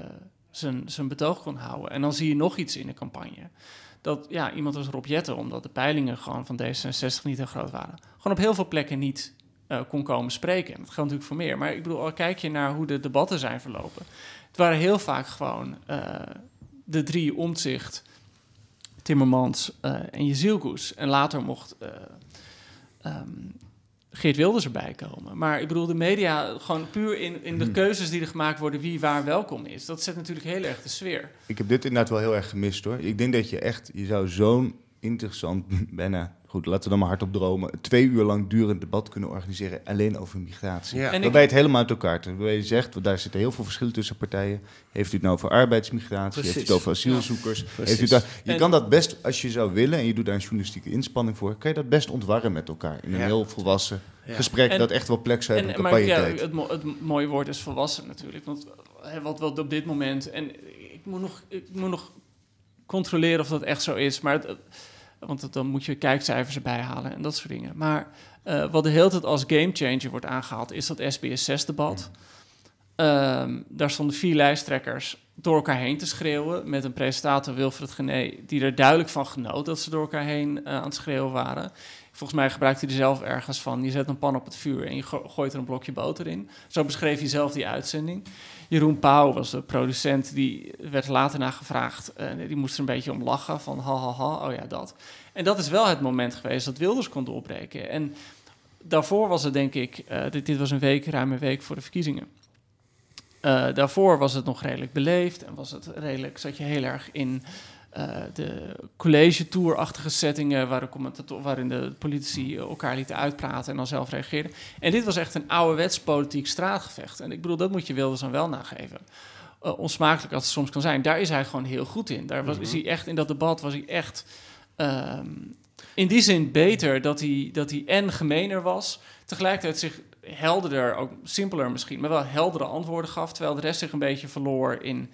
G: zijn, zijn betoog kon houden. En dan zie je nog iets in de campagne. Dat ja, iemand als Rob Jetten, omdat de peilingen gewoon van D66 niet zo groot waren, gewoon op heel veel plekken niet eh, kon komen spreken. En dat geldt natuurlijk voor meer. Maar ik bedoel, al kijk je naar hoe de debatten zijn verlopen. Het waren heel vaak gewoon eh, de drie omzicht, Timmermans eh, en Jezielgoes. En later mocht eh, ehm, Geert Wilders erbij komen. Maar ik bedoel, de media, gewoon puur in, in de
F: Hmm.
G: keuzes die er gemaakt worden, wie waar welkom is. Dat zet natuurlijk heel erg de sfeer.
F: Ik heb dit inderdaad wel heel erg gemist hoor. Ik denk dat je echt, je zou zo'n interessant, [laughs] bijna, goed, laten we dan maar hardop dromen, een twee uur lang durend debat kunnen organiseren alleen over migratie.
C: Ja.
G: En
F: Waarbij
G: ik-
F: het helemaal uit elkaar trekt. Waarbij je zegt, want daar zitten heel veel verschillen tussen partijen. Heeft u het nou over arbeidsmigratie? Heeft u het
C: Precies.
F: over asielzoekers?
C: Ja.
F: Heeft u het
C: Precies.
F: daar- je
G: En-
F: kan dat best, als je zou willen en je doet daar een journalistieke inspanning voor, kan je dat best ontwarren met elkaar. In een
C: Ja.
F: heel volwassen
C: Ja.
F: gesprek
G: En-
F: dat echt wel plek zou
G: En,
F: hebben op
G: maar ja, het, mo- het mooie woord is volwassen natuurlijk. Want hè, wat we op dit moment. En ik moet nog, ik moet nog controleren of dat echt zo is. Maar het- want dan moet je kijkcijfers erbij halen en dat soort dingen. Maar eh, wat de hele tijd als gamechanger wordt aangehaald, is dat SBS6-debat. Ehm, daar stonden vier lijsttrekkers door elkaar heen te schreeuwen. Met een presentator, Wilfred Gené, die er duidelijk van genoot dat ze door elkaar heen eh, aan het schreeuwen waren. Volgens mij gebruikte hij zelf ergens van. Je zet een pan op het vuur en je go- gooit er een blokje boter in. Zo beschreef hij zelf die uitzending. Jeroen Pauw was de producent, die werd later naar gevraagd. eh, die moest er een beetje om lachen, van ha, ha, ha, oh ja, dat. En dat is wel het moment geweest dat Wilders kon doorbreken. En daarvoor was het denk ik, eh, dit, dit was een week, ruim een week voor de verkiezingen. Eh, daarvoor was het nog redelijk beleefd en was het redelijk, zat je heel erg in de college-tour-achtige settingen waar de commentator, waarin de politici elkaar lieten uitpraten en dan zelf reageerden. En dit was echt een ouderwets politiek straatgevecht. En ik bedoel, dat moet je Wilders dan wel nageven. Eh, onsmakelijk als het soms kan zijn, daar is hij gewoon heel goed in. Daar was, is hij echt, in dat debat was hij echt ehm, in die zin beter dat hij, dat hij en gemener was, tegelijkertijd zich helderder, ook simpeler misschien, maar wel heldere antwoorden gaf, terwijl de rest zich een beetje verloor in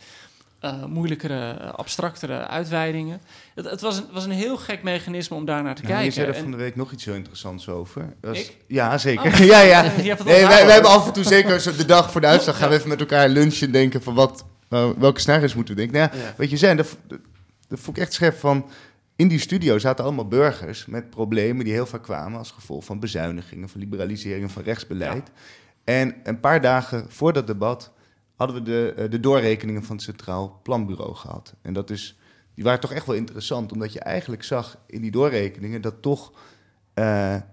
G: eh, moeilijkere, abstractere uitweidingen. Het, het was, een, was een heel gek mechanisme om daar naar te
F: Nou,
G: kijken.
F: je zei er van de week nog iets heel interessants over. Is-
G: Ik?
F: Ja, zeker.
G: Oh. [laughs]
F: ja, ja. Nee, wij, hebben af en toe zeker zo de dag voor de uitslag gaan we even met elkaar lunchen en denken van wat, nou, welke scenario's moeten we denken. Nou, ja,
C: Ja.
F: Wat je zei, dat, dat, dat vond ik echt scherp van... In die studio zaten allemaal burgers met problemen die heel vaak kwamen als gevolg van bezuinigingen, van liberaliseringen van rechtsbeleid. En een paar dagen voor dat debat hadden we de, eh, de doorrekeningen van het Centraal Planbureau gehad. En dat is, die waren toch echt wel interessant, omdat je eigenlijk zag in die doorrekeningen dat toch, eh, nou,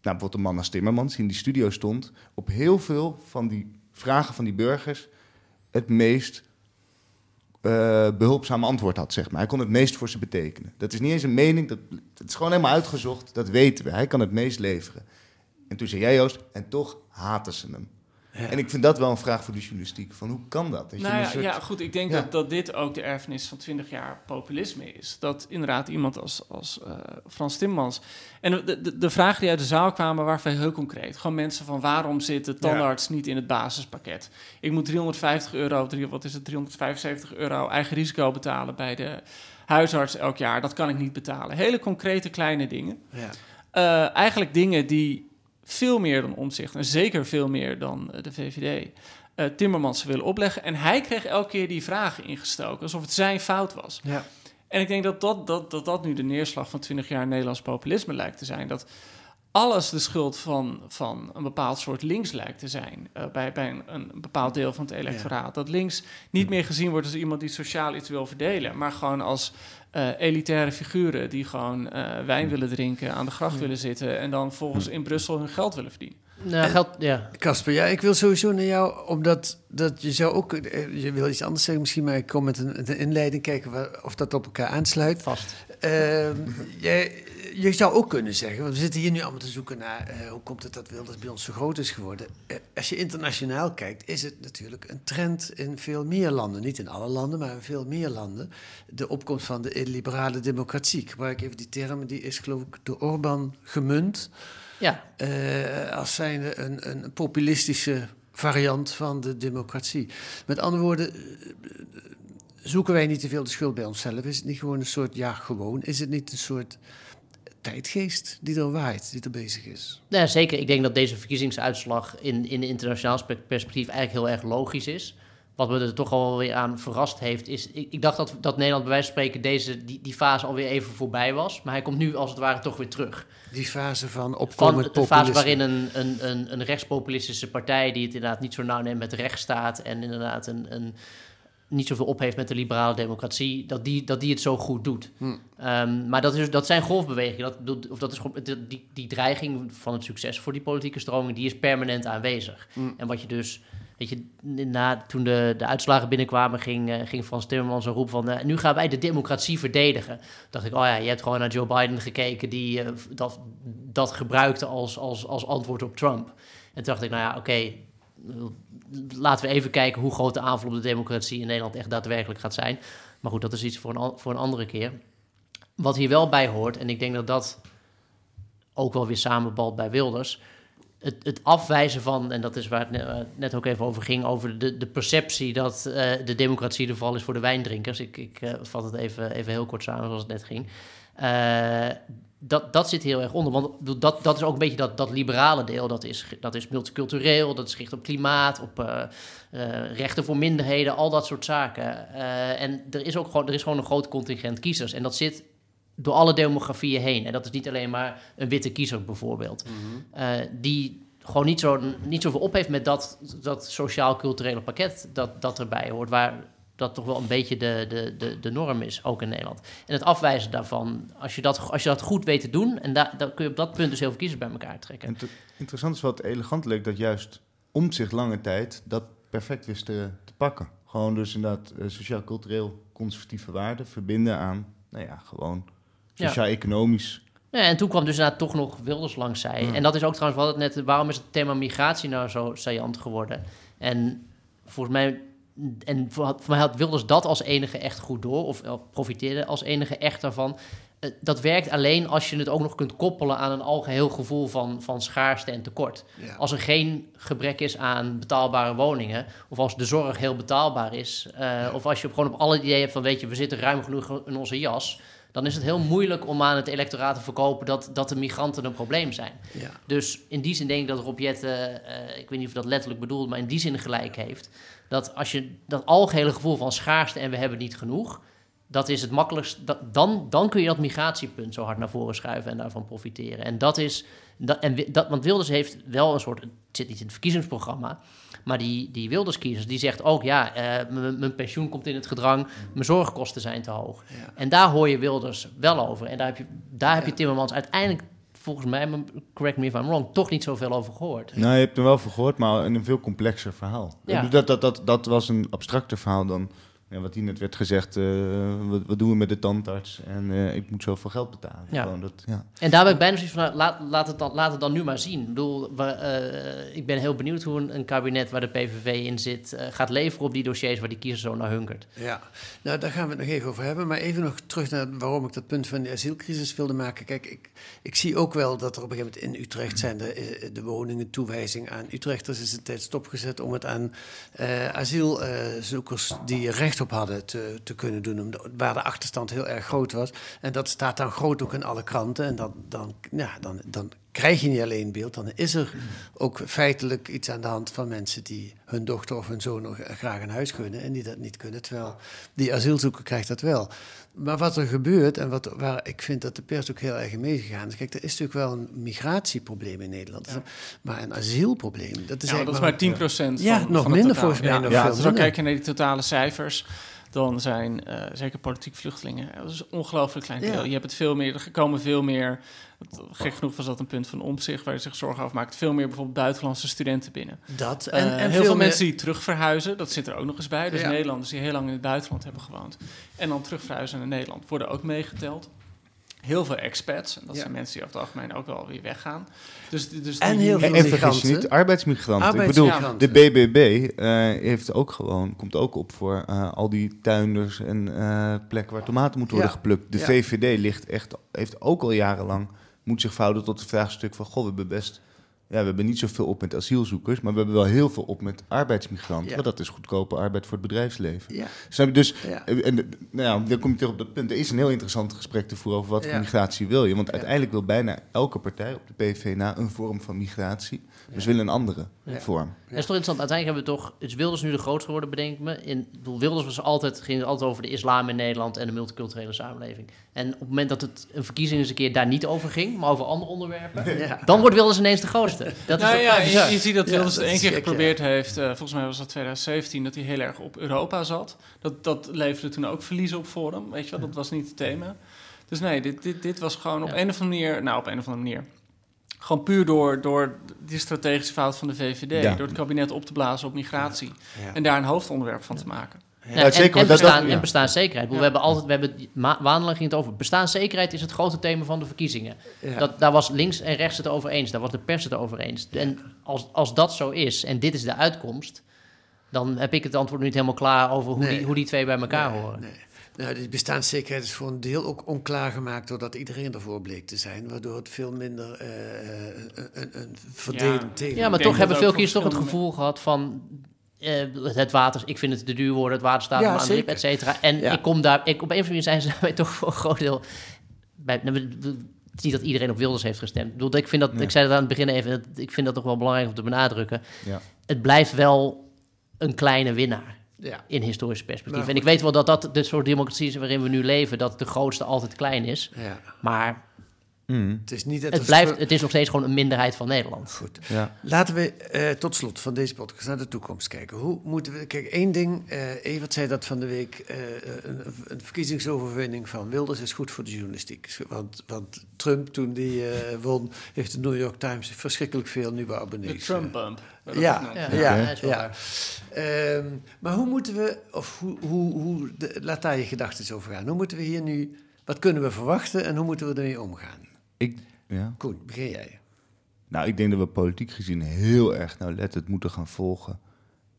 F: bijvoorbeeld een man als Timmermans die in die studio stond, op heel veel van die vragen van die burgers het meest eh, behulpzaam antwoord had, zeg maar. Hij kon het meest voor ze betekenen. Dat is niet eens een mening, dat, het is gewoon helemaal uitgezocht. Dat weten we. Hij kan het meest leveren. En toen zei jij, Joost, en toch haten ze hem. En ik vind dat wel een vraag voor de journalistiek. Van hoe kan dat? dat je
G: Nou
F: een
G: ja,
F: soort-
G: ja, goed. Ik denk
F: Ja.
G: dat, dat dit ook de erfenis van 20 jaar populisme is. Dat inderdaad iemand als, als eh, Frans Timmermans... En de, de, de vragen die uit de zaal kwamen waren heel concreet. Gewoon mensen van waarom zit de tandarts niet in het basispakket? Ik moet 350 euro, wat is het, 375 euro eigen risico betalen bij de huisarts elk jaar. Dat kan ik niet betalen. Hele concrete kleine dingen.
C: Ja.
G: Eh, eigenlijk dingen die veel meer dan omzicht en zeker veel meer dan eh, de VVD eh, Timmermans willen opleggen. En hij kreeg elke keer die vragen ingestoken, alsof het zijn fout was.
C: Ja.
G: En ik denk dat dat, dat, dat dat nu de neerslag van 20 jaar Nederlands populisme lijkt te zijn. Dat alles de schuld van, van een bepaald soort links lijkt te zijn. eh, bij bij een, een bepaald deel van het electoraat. Dat links niet meer gezien wordt als iemand die sociaal iets wil verdelen. Maar gewoon als eh, elitaire figuren die gewoon eh, wijn willen drinken, aan de gracht willen zitten. En dan volgens in Brussel hun geld willen verdienen.
E: Nou, geld, ja.
C: Casper, ja, ik wil sowieso naar jou, omdat dat je zou ook, je wil iets anders zeggen misschien, maar ik kom met een, inleiding kijken waar- of dat op elkaar aansluit.
E: Vast.
C: Ehm, [laughs] jij, je zou ook kunnen zeggen, want we zitten hier nu allemaal te zoeken naar eh, hoe komt het dat Wilders bij ons zo groot is geworden. Eh, als je internationaal kijkt, is het natuurlijk een trend in veel meer landen. Niet in alle landen, maar in veel meer landen. De opkomst van de liberale democratie. Ik gebruik even die term, die is geloof ik door Orbán gemunt.
E: Ja.
C: Eh, als zijnde een, een populistische variant van de democratie. Met andere woorden, zoeken wij niet te veel de schuld bij onszelf? Is het niet gewoon een soort, ja, gewoon, is het niet een soort tijdgeest die er waait, die er bezig is?
E: Ja, zeker. Ik denk dat deze verkiezingsuitslag in, in internationaal spe- perspectief eigenlijk heel erg logisch is. Wat me er toch al weer aan verrast heeft, is... Ik, ik dacht dat, dat Nederland bij wijze van spreken deze, die, die fase alweer even voorbij was. Maar hij komt nu als het ware toch weer terug.
C: Die fase van
E: Van
C: opkomend
E: de fase waarin een, een, een, een rechtspopulistische partij... die het inderdaad niet zo nauw neemt met de rechtsstaat... en inderdaad een, een, niet zoveel opheeft met de liberale democratie... dat die, dat die het zo goed doet.
C: Hm.
E: Ehm, maar dat, is, dat zijn golfbewegingen. Dat, of dat is die, die dreiging van het succes voor die politieke stroming... die is permanent aanwezig.
C: Hm.
E: En wat je dus... Weet je, na, toen de, de uitslagen binnenkwamen, ging, eh, ging Frans Timmermans een roep van... eh, nu gaan wij de democratie verdedigen. dacht ik, oh ja, je hebt gewoon naar Joe Biden gekeken... die eh, dat, dat gebruikte als, als, als antwoord op Trump. En toen dacht ik, nou ja, oké... laten we even kijken hoe groot de aanval op de democratie in Nederland echt daadwerkelijk gaat zijn. Maar goed, dat is iets voor een, voor een andere keer. Wat hier wel bij hoort, en ik denk dat dat ook wel weer samenbalt bij Wilders. Het, het afwijzen van, en dat is waar het het net ook even over ging, over de, de perceptie dat eh, de democratie de val is voor de wijndrinkers. Ik, ik eh, vat het even, even heel kort samen zoals het net ging. Dat, dat zit heel erg onder. Want dat, dat is ook een beetje dat, dat liberale deel. Dat is, dat is multicultureel, dat is gericht op klimaat, op eh, eh, rechten voor minderheden, al dat soort zaken. Eh, en er is ook gewoon, er is gewoon een groot contingent kiezers. En dat zit door alle demografieën heen. En dat is niet alleen maar een witte kiezer bijvoorbeeld. Eh, die gewoon niet, zo, niet zoveel op heeft met dat, dat sociaal-culturele pakket dat, dat erbij hoort. Waar dat toch wel een beetje de, de, de, de norm is, ook in Nederland. En het afwijzen daarvan, als je dat, als je dat goed weet te doen... en daar dan kun je op dat punt dus heel veel kiezers bij elkaar trekken.
F: En te- interessant is wat elegant leek dat juist om zich lange tijd dat perfect wist te, te pakken. Gewoon dus inderdaad eh, sociaal-cultureel conservatieve waarden verbinden aan, nou ja, gewoon sociaal-economisch.
E: Ja, en toen kwam dus inderdaad toch nog Wilders langs zij.
F: Ja.
E: En dat is ook trouwens, we hadden het net, waarom is het thema migratie nou zo saillant geworden? En volgens mij, en voor, voor mij had Wilders dat als enige echt goed door, of profiteerde als enige echt daarvan. Eh, Dat werkt alleen als je het ook nog kunt koppelen aan een algeheel gevoel van, van schaarste en tekort.
C: Ja.
E: Als er geen gebrek is aan betaalbare woningen, of als de zorg heel betaalbaar is, eh, of als je gewoon op alle ideeën hebt van, weet je, we zitten ruim genoeg in onze jas, dan is het heel moeilijk om aan het electoraat te verkopen dat, dat de migranten een probleem zijn.
C: Ja.
E: Dus in die zin denk ik dat Rob Jetten, eh, ik weet niet of dat letterlijk bedoelt, maar in die zin gelijk heeft. Dat als je dat algehele gevoel van schaarste en we hebben niet genoeg, dat is het makkelijkst. Dat, dan, dan kun je dat migratiepunt zo hard naar voren schuiven en daarvan profiteren. En dat is. Dat, en dat, want Wilders heeft wel een soort. Het zit niet in het verkiezingsprogramma. Maar die, die Wilders-kiezers die zegt ook: ja, eh, mijn pensioen komt in het gedrang. Mijn zorgkosten zijn te hoog. En daar hoor je Wilders wel over. En daar heb je, daar heb je Timmermans uiteindelijk. Volgens mij, correct me if I'm wrong, toch niet zoveel over gehoord.
F: Nou, je hebt er wel voor gehoord, maar in een veel complexer verhaal.
E: Ja.
F: Dat, dat, dat, dat was een abstracter verhaal dan Ja, wat hier net werd gezegd, eh, wat, wat doen we met de tandarts? En eh, ik moet zoveel geld betalen.
E: Ja.
F: Gewoon dat, ja.
E: En daar ben ik bijna zoiets van, nou, laat, laat, het dan, laat het dan nu maar zien. Ik bedoel, we, eh, ik ben heel benieuwd hoe een, een kabinet waar de PVV in zit... eh, gaat leveren op die dossiers waar die kiezer zo naar hunkert.
C: Ja, nou daar gaan we het nog even over hebben. Maar even nog terug naar waarom ik dat punt van de asielcrisis wilde maken. Kijk, ik, ik zie ook wel dat er op een gegeven moment in Utrecht zijn de, de woningen toewijzing aan Utrechters is een tijd stopgezet om het aan eh, asielzoekers die er op hadden te, te kunnen doen. Waar de achterstand heel erg groot was. En dat staat dan groot ook in alle kranten. En dan, dan, dan, dan krijg je niet alleen beeld, dan is er ook feitelijk iets aan de hand van mensen die hun dochter of hun zoon nog graag een huis gunnen en die dat niet kunnen. Terwijl die asielzoeker krijgt dat wel. Maar wat er gebeurt en wat, waar ik vind dat de pers ook heel erg in meegegaan is. Kijk, er is natuurlijk wel een migratieprobleem in Nederland. Maar een asielprobleem, dat is
G: Ja, maar dat is
C: eigenlijk
G: maar 10% van
C: Ja, nog minder volgens mij.
G: Ja,
C: nog
G: ja,
C: veel
G: als we kijken naar die totale cijfers, dan zijn eh, zeker politiek vluchtelingen, dat is een ongelooflijk klein deel.
C: Ja.
G: Je hebt het veel meer, er komen veel meer, gek genoeg was dat een punt van omzicht waar je zich zorgen over maakt, veel meer bijvoorbeeld buitenlandse studenten binnen.
C: Dat,
G: Eh,
C: en- en
G: heel
C: veel meer-
G: mensen die terug verhuizen, dat zit er ook nog eens bij. Dus
C: Ja.
G: Nederlanders die heel lang in het buitenland hebben gewoond en dan terug verhuizen naar Nederland, worden ook meegeteld. Heel veel expats, en dat
C: Ja.
G: zijn mensen die over het algemeen ook wel weer weggaan. Dus, dus
C: En
G: die-
C: heel veel
F: En vergis je niet, arbeidsmigranten. Ik bedoel,
C: Arbeidsmigranten.
F: de BBB eh, heeft ook gewoon, komt ook op voor eh, al die tuinders en eh, plekken waar tomaten moeten worden
C: Ja.
F: geplukt. De
C: Ja.
F: VVD ligt echt, heeft ook al jarenlang, moet zich verhouden tot het vraagstuk van, goh, we hebben best, ja, we hebben niet zoveel op met asielzoekers, maar we hebben wel heel veel op met arbeidsmigranten.
C: Ja.
F: Want dat is goedkope arbeid voor het bedrijfsleven.
C: Ja.
F: Snap je? Dus,
C: Ja.
F: en, nou ja, dan kom je terug op dat punt. Er is een heel interessant gesprek te voeren over wat voor migratie wil je. Want uiteindelijk wil bijna elke partij op de PVV na een vorm van migratie. Dus willen een andere vorm.
E: Dat is toch interessant. Uiteindelijk hebben we toch... Is Wilders nu de grootste geworden, bedenk ik me. In, bedoel, Wilders was altijd, ging het altijd over de islam in Nederland... en de multiculturele samenleving. En op het moment dat het een verkiezing eens een keer daar niet over ging... maar over andere onderwerpen... [laughs] Dan wordt Wilders ineens de grootste. Dat is
G: nou ja, je, ziet dat
C: Ja,
G: Wilders het één keer geprobeerd heeft. eh, volgens mij was dat 2017, dat hij heel erg op Europa zat. Dat, dat leverde toen ook verliezen op Forum, weet je wel. Dat was niet het thema. Dus nee, dit, dit, dit was gewoon op een of andere manier... Nou, op een of andere manier. Gewoon puur door, door die strategische fout van de VVD.
F: Ja.
G: Door het kabinet op te blazen op migratie.
C: Ja.
G: En daar een hoofdonderwerp van te maken.
E: Ja,
F: Ja,
E: en,
F: zeker,
E: en,
F: want dat-
E: bestaan,
F: dat- ja.
E: en bestaanszekerheid. We hebben altijd, we hebben, ging het over. Bestaanszekerheid is het grote thema van de verkiezingen.
C: Ja.
E: Dat, daar was links en rechts het over eens. Daar was de pers het over eens. En als, als dat zo is en dit is de uitkomst, dan heb ik het antwoord niet helemaal klaar over hoe,
C: Nee.
E: die, hoe die twee bij elkaar
C: Nee,
E: horen.
C: nee. Nou, die bestaanszekerheid is voor een deel ook onklaar gemaakt doordat iedereen ervoor bleek te zijn, waardoor het veel minder eh, een, een, een verdelend thema
E: Ja, maar toch hebben veel kiezers toch het gevoel gehad van... eh, het water, ik vind het te duur worden, het water staat
C: Ja,
E: me aan de lip, et cetera. En
C: Ja.
E: ik kom daar, ik, op een of andere manier zijn ze [laughs] toch voor een groot deel... Bij, nou, het is niet dat iedereen op Wilders heeft gestemd. Ik, bedoel, ik, vind dat,
F: Nee.
E: ik zei dat aan het begin even, dat- ik vind dat toch wel belangrijk om te benadrukken.
F: Ja.
E: Het blijft wel een kleine winnaar
C: Ja.
E: in historisch perspectief.
C: Maar
E: en ik weet wel dat dat de soort democratie is waarin we nu leven, dat de grootste altijd klein is.
C: Ja.
E: Maar
F: Mm.
C: Het is niet dat
E: het, blijft, het is nog steeds gewoon een minderheid van Nederland.
C: Goed.
F: Ja.
C: Laten we eh, tot slot van deze podcast naar de toekomst kijken. Hoe moeten we. Kijk, één ding. eh Evert zei dat van de week. eh, een, een verkiezingsoverwinning van Wilders is goed voor de journalistiek. Want, want Trump, toen die eh, won, heeft de New York Times verschrikkelijk veel nieuwe abonnees.
G: De Trump bump. werd dat
C: Ja, ja,
E: Ja,
C: ja.
E: dat is wel waar.
C: Ehm, maar hoe moeten we, of hoe, hoe, hoe de, laat daar je gedachten eens over gaan. Hoe moeten we hier nu, wat kunnen we verwachten en hoe moeten we ermee omgaan?
F: Ik, ja.
C: Koen, begin jij.
F: Nou, ik denk dat we politiek gezien heel erg nauwlettend moeten gaan volgen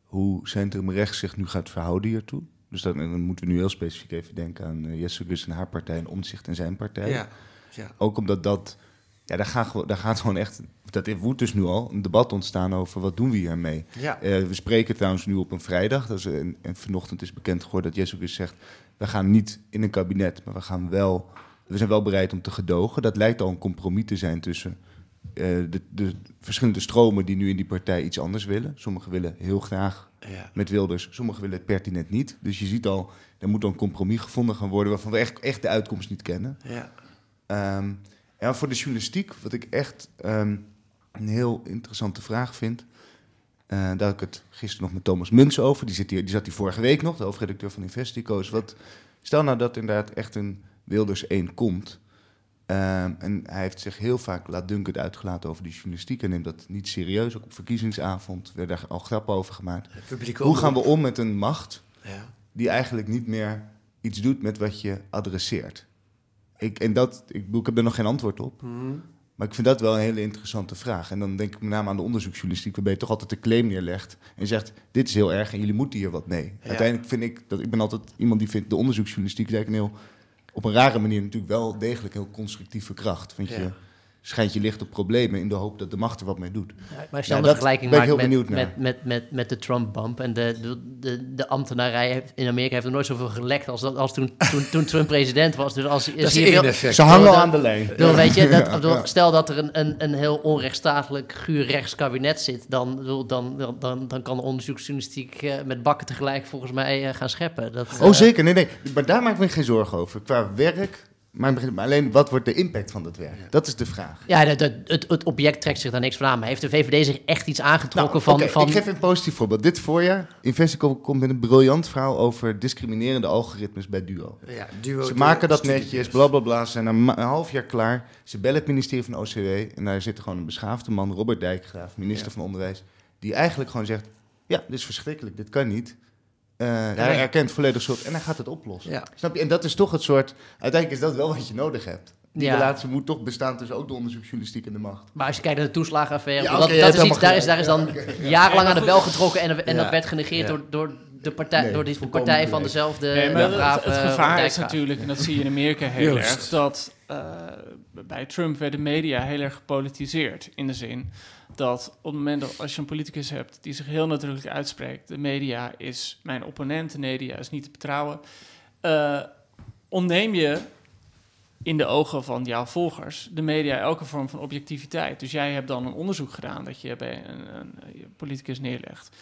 F: hoe centrum-rechts zich nu gaat verhouden hiertoe. Dus dan, en dan moeten we nu heel specifiek even denken aan uh, Jesse Gus en haar partij en Omtzigt en zijn partij.
C: Ja, ja.
F: Ook omdat dat, ja, daar, gaat, gewoon- daar gaat gewoon echt, dat woedt dus nu al, een debat ontstaan over wat doen we hiermee.
C: Ja.
F: Eh, we spreken trouwens nu op een vrijdag, dat is, en, en vanochtend is bekend geworden dat Jesse Gus zegt, we gaan niet in een kabinet, maar we gaan wel, we zijn wel bereid om te gedogen. Dat lijkt al een compromis te zijn tussen eh, de, de verschillende stromen die nu in die partij iets anders willen. Sommigen willen heel graag
C: Ja.
F: met Wilders, sommigen willen het pertinent niet. Dus je ziet al, er moet dan een compromis gevonden gaan worden waarvan we echt, echt de uitkomst niet kennen.
C: Ja.
F: Ehm, ja, voor de journalistiek, wat ik echt ehm, een heel interessante vraag vind. eh, daar had ik het gisteren nog met Thomas Muns over. Die, zit hier, die zat hier vorige week nog, de hoofdredacteur van Investico. Is wat, stel nou dat inderdaad echt een Wilders 1 komt. ehm, en hij heeft zich heel vaak laatdunkend uitgelaten over die journalistiek. En neemt dat niet serieus. Ook op verkiezingsavond werden daar al grappen over gemaakt. Hoe gaan we om met een macht
C: Ja.
F: die eigenlijk niet meer iets doet met wat je adresseert. Ik, en dat, ik, ik heb er nog geen antwoord op.
C: Mhm.
F: Maar ik vind dat wel een hele interessante vraag. En dan denk ik met name aan de onderzoeksjournalistiek, waarbij je toch altijd de claim neerlegt en zegt: Dit is heel erg en jullie moeten hier wat mee.
C: Ja.
F: Uiteindelijk vind ik dat ik ben altijd iemand die vindt de onderzoeksjournalistiek is eigenlijk een heel, op een rare manier natuurlijk wel degelijk heel constructieve kracht.
C: Ja.
F: je schijnt je licht op problemen in de hoop dat de macht er wat mee doet.
E: Maar als je
F: Ja,
E: dan de
F: dat
E: vergelijking maakt
F: heel
E: met,
F: benieuwd naar.
E: met, met, met, met de Trump-bump... en de, de, de, de ambtenarij heeft, in Amerika heeft er nooit zoveel gelekt... als, dat, als toen, toen, toen Trump president was. Dus als,
F: is
E: zie je veel-.
F: Ze hangen
E: bedoel,
F: aan de lijn.
E: bedoel, weet je, dat,
F: Ja,
E: bedoel,
F: ja.
E: Stel dat er een, een, een heel onrechtstatelijk, guur rechtskabinet zit... dan, bedoel, dan, dan, dan, dan kan de onderzoeksjournalistiek eh, met bakken tegelijk volgens mij eh, gaan scheppen. Dat,
F: Oh,
E: eh,
F: zeker. Nee, nee. Maar daar maak ik me geen zorgen over. Qua werk, maar maar alleen wat wordt de impact van dat werk? Dat is de vraag.
E: Ja, dat- dat- het, het object trekt zich daar niks van aan. Maar heeft de VVD zich echt iets aangetrokken
F: Nou,
E: van... van
F: Ik geef een positief voorbeeld. Dit voorjaar, Investico komt met een briljant verhaal over discriminerende algoritmes bij Duo.
C: Ja, Duo
F: Ze maken dat netjes, bla bla bla. Ze zijn een, half jaar klaar. Ze bellen het ministerie van OCW en daar zit gewoon een beschaafde man, Robert Dijkgraaf, minister
C: Ja.
F: van Onderwijs, die eigenlijk gewoon zegt: Ja, dit is verschrikkelijk, dit kan niet. Eh, hij erkent volledig schuld en hij gaat het oplossen.
C: Ja.
F: Snap je? En dat is toch het soort. Uiteindelijk is dat wel wat je nodig hebt. Die
E: Ja.
F: relatie moet toch bestaan tussen ook de onderzoeksjournalistiek en de macht.
E: Maar als je kijkt naar de toeslagenaffaire,
F: Ja,
E: dat, is iets, daar, is, daar is dan jarenlang
G: Ja,
E: aan de bel getrokken en, en
C: Ja.
E: dat werd genegeerd
C: Ja.
E: door, door de partij,
F: Nee,
E: door die partij van dezelfde
G: Nee, maar het,
E: brave
G: het gevaar is natuurlijk, en dat zie je in Amerika heel erg, dat eh, bij Trump werden media heel erg gepolitiseerd. In de zin dat op het moment dat als je een politicus hebt die zich heel nadrukkelijk uitspreekt, de media is mijn opponent, de media is niet te betrouwen, eh, ontneem je in de ogen van jouw volgers de media elke vorm van objectiviteit. Dus jij hebt dan een onderzoek gedaan dat je bij een, een, een politicus neerlegt.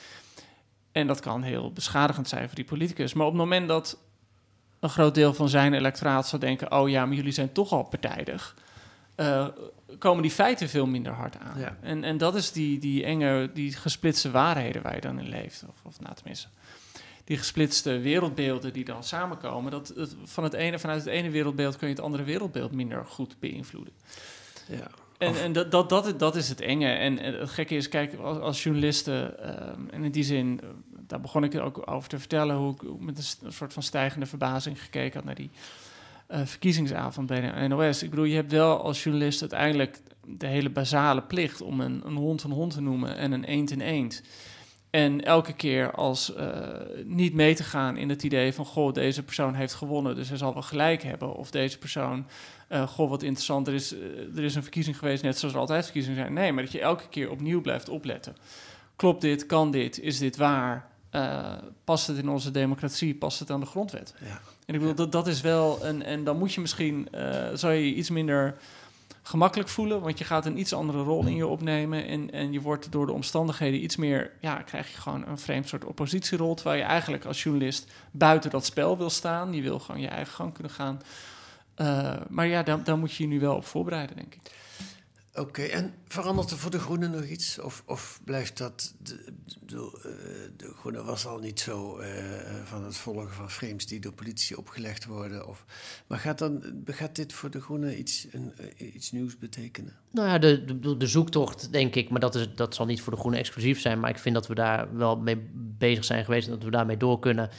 G: En dat kan heel beschadigend zijn voor die politicus. Maar op het moment dat een groot deel van zijn electoraat zou denken: oh ja, maar jullie zijn toch al partijdig. Eh, komen die feiten veel minder hard aan.
C: Ja.
G: En, en dat is die, die enge, die gesplitste waarheden waar je dan in leeft. Of, of nou, tenminste, die gesplitste wereldbeelden die dan samenkomen. Dat het, van het ene, vanuit het ene wereldbeeld kun je het andere wereldbeeld minder goed beïnvloeden.
C: Ja.
G: En, en dat, dat, dat, dat is het enge. En, en het gekke is, kijk, als, als journalisten, ehm, en in die zin, eh, daar begon ik ook over te vertellen, hoe ik met een soort van stijgende verbazing gekeken had naar die eh, verkiezingsavond bij de NOS. Ik bedoel, je hebt wel als journalist uiteindelijk de hele basale plicht om een, een hond een hond te noemen en een eend een eend. En elke keer als eh, niet mee te gaan in het idee van... goh, deze persoon heeft gewonnen, dus hij zal wel gelijk hebben. Of deze persoon, eh, goh, wat interessant, er is, er is een verkiezing geweest... net zoals er altijd verkiezingen zijn. Nee, maar dat je elke keer opnieuw blijft opletten. Klopt dit? Kan dit? Is dit waar? Past het in onze democratie? Past het aan de grondwet?
C: Ja.
G: En ik bedoel, dat, dat is wel... Een, en dan moet je misschien... eh zou je je iets minder gemakkelijk voelen, want je gaat een iets andere rol in je opnemen en, en je wordt door de omstandigheden iets meer, ja, krijg je gewoon een vreemd soort oppositierol, terwijl je eigenlijk als journalist buiten dat spel wil staan, je wil gewoon je eigen gang kunnen gaan. Eh, maar ja, daar, daar moet je je nu wel op voorbereiden, denk ik.
C: Oké, en verandert er voor de Groenen nog iets? Of, of blijft dat... De, de, eh, de Groenen was al niet zo eh, van het volgen van frames die door politici opgelegd worden. Of, maar gaat, dan, gaat dit voor de Groenen iets, een, eh, iets nieuws betekenen?
E: Nou ja, de, de, zoektocht, denk ik, maar dat, is, dat zal niet voor de Groenen exclusief zijn. Maar ik vind dat we daar wel mee bezig zijn geweest en dat we daarmee door kunnen.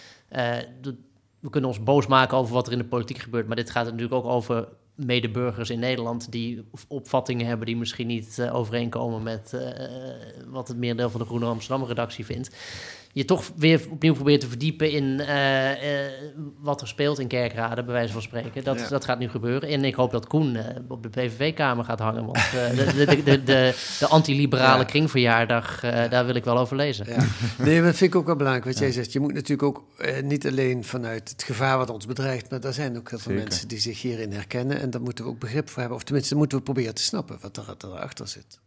E: We kunnen ons boos maken over wat er in de politiek gebeurt. Maar dit gaat natuurlijk ook over medeburgers in Nederland die opvattingen hebben die misschien niet eh, overeenkomen met eh, wat het merendeel van de Groene Amsterdam-redactie vindt. Je toch weer opnieuw probeert te verdiepen in eh, eh, wat er speelt in Kerkrade, bij wijze van spreken. Dat,
C: Ja.
E: dat gaat nu gebeuren. En ik hoop dat Koen eh, op de PVV-kamer gaat hangen. Want eh, [laughs] de, de, de, de, de, de anti-liberale
C: Ja.
E: kringverjaardag, eh, daar wil ik wel over lezen.
C: Ja. Nee, maar dat vind ik ook wel belangrijk wat jij zegt. Je moet natuurlijk ook niet alleen vanuit het gevaar wat ons bedreigt, maar er zijn ook heel veel
F: Zeker.
C: mensen die zich hierin herkennen. En daar moeten we ook begrip voor hebben. Of tenminste, moeten we proberen te snappen wat er, wat erachter zit.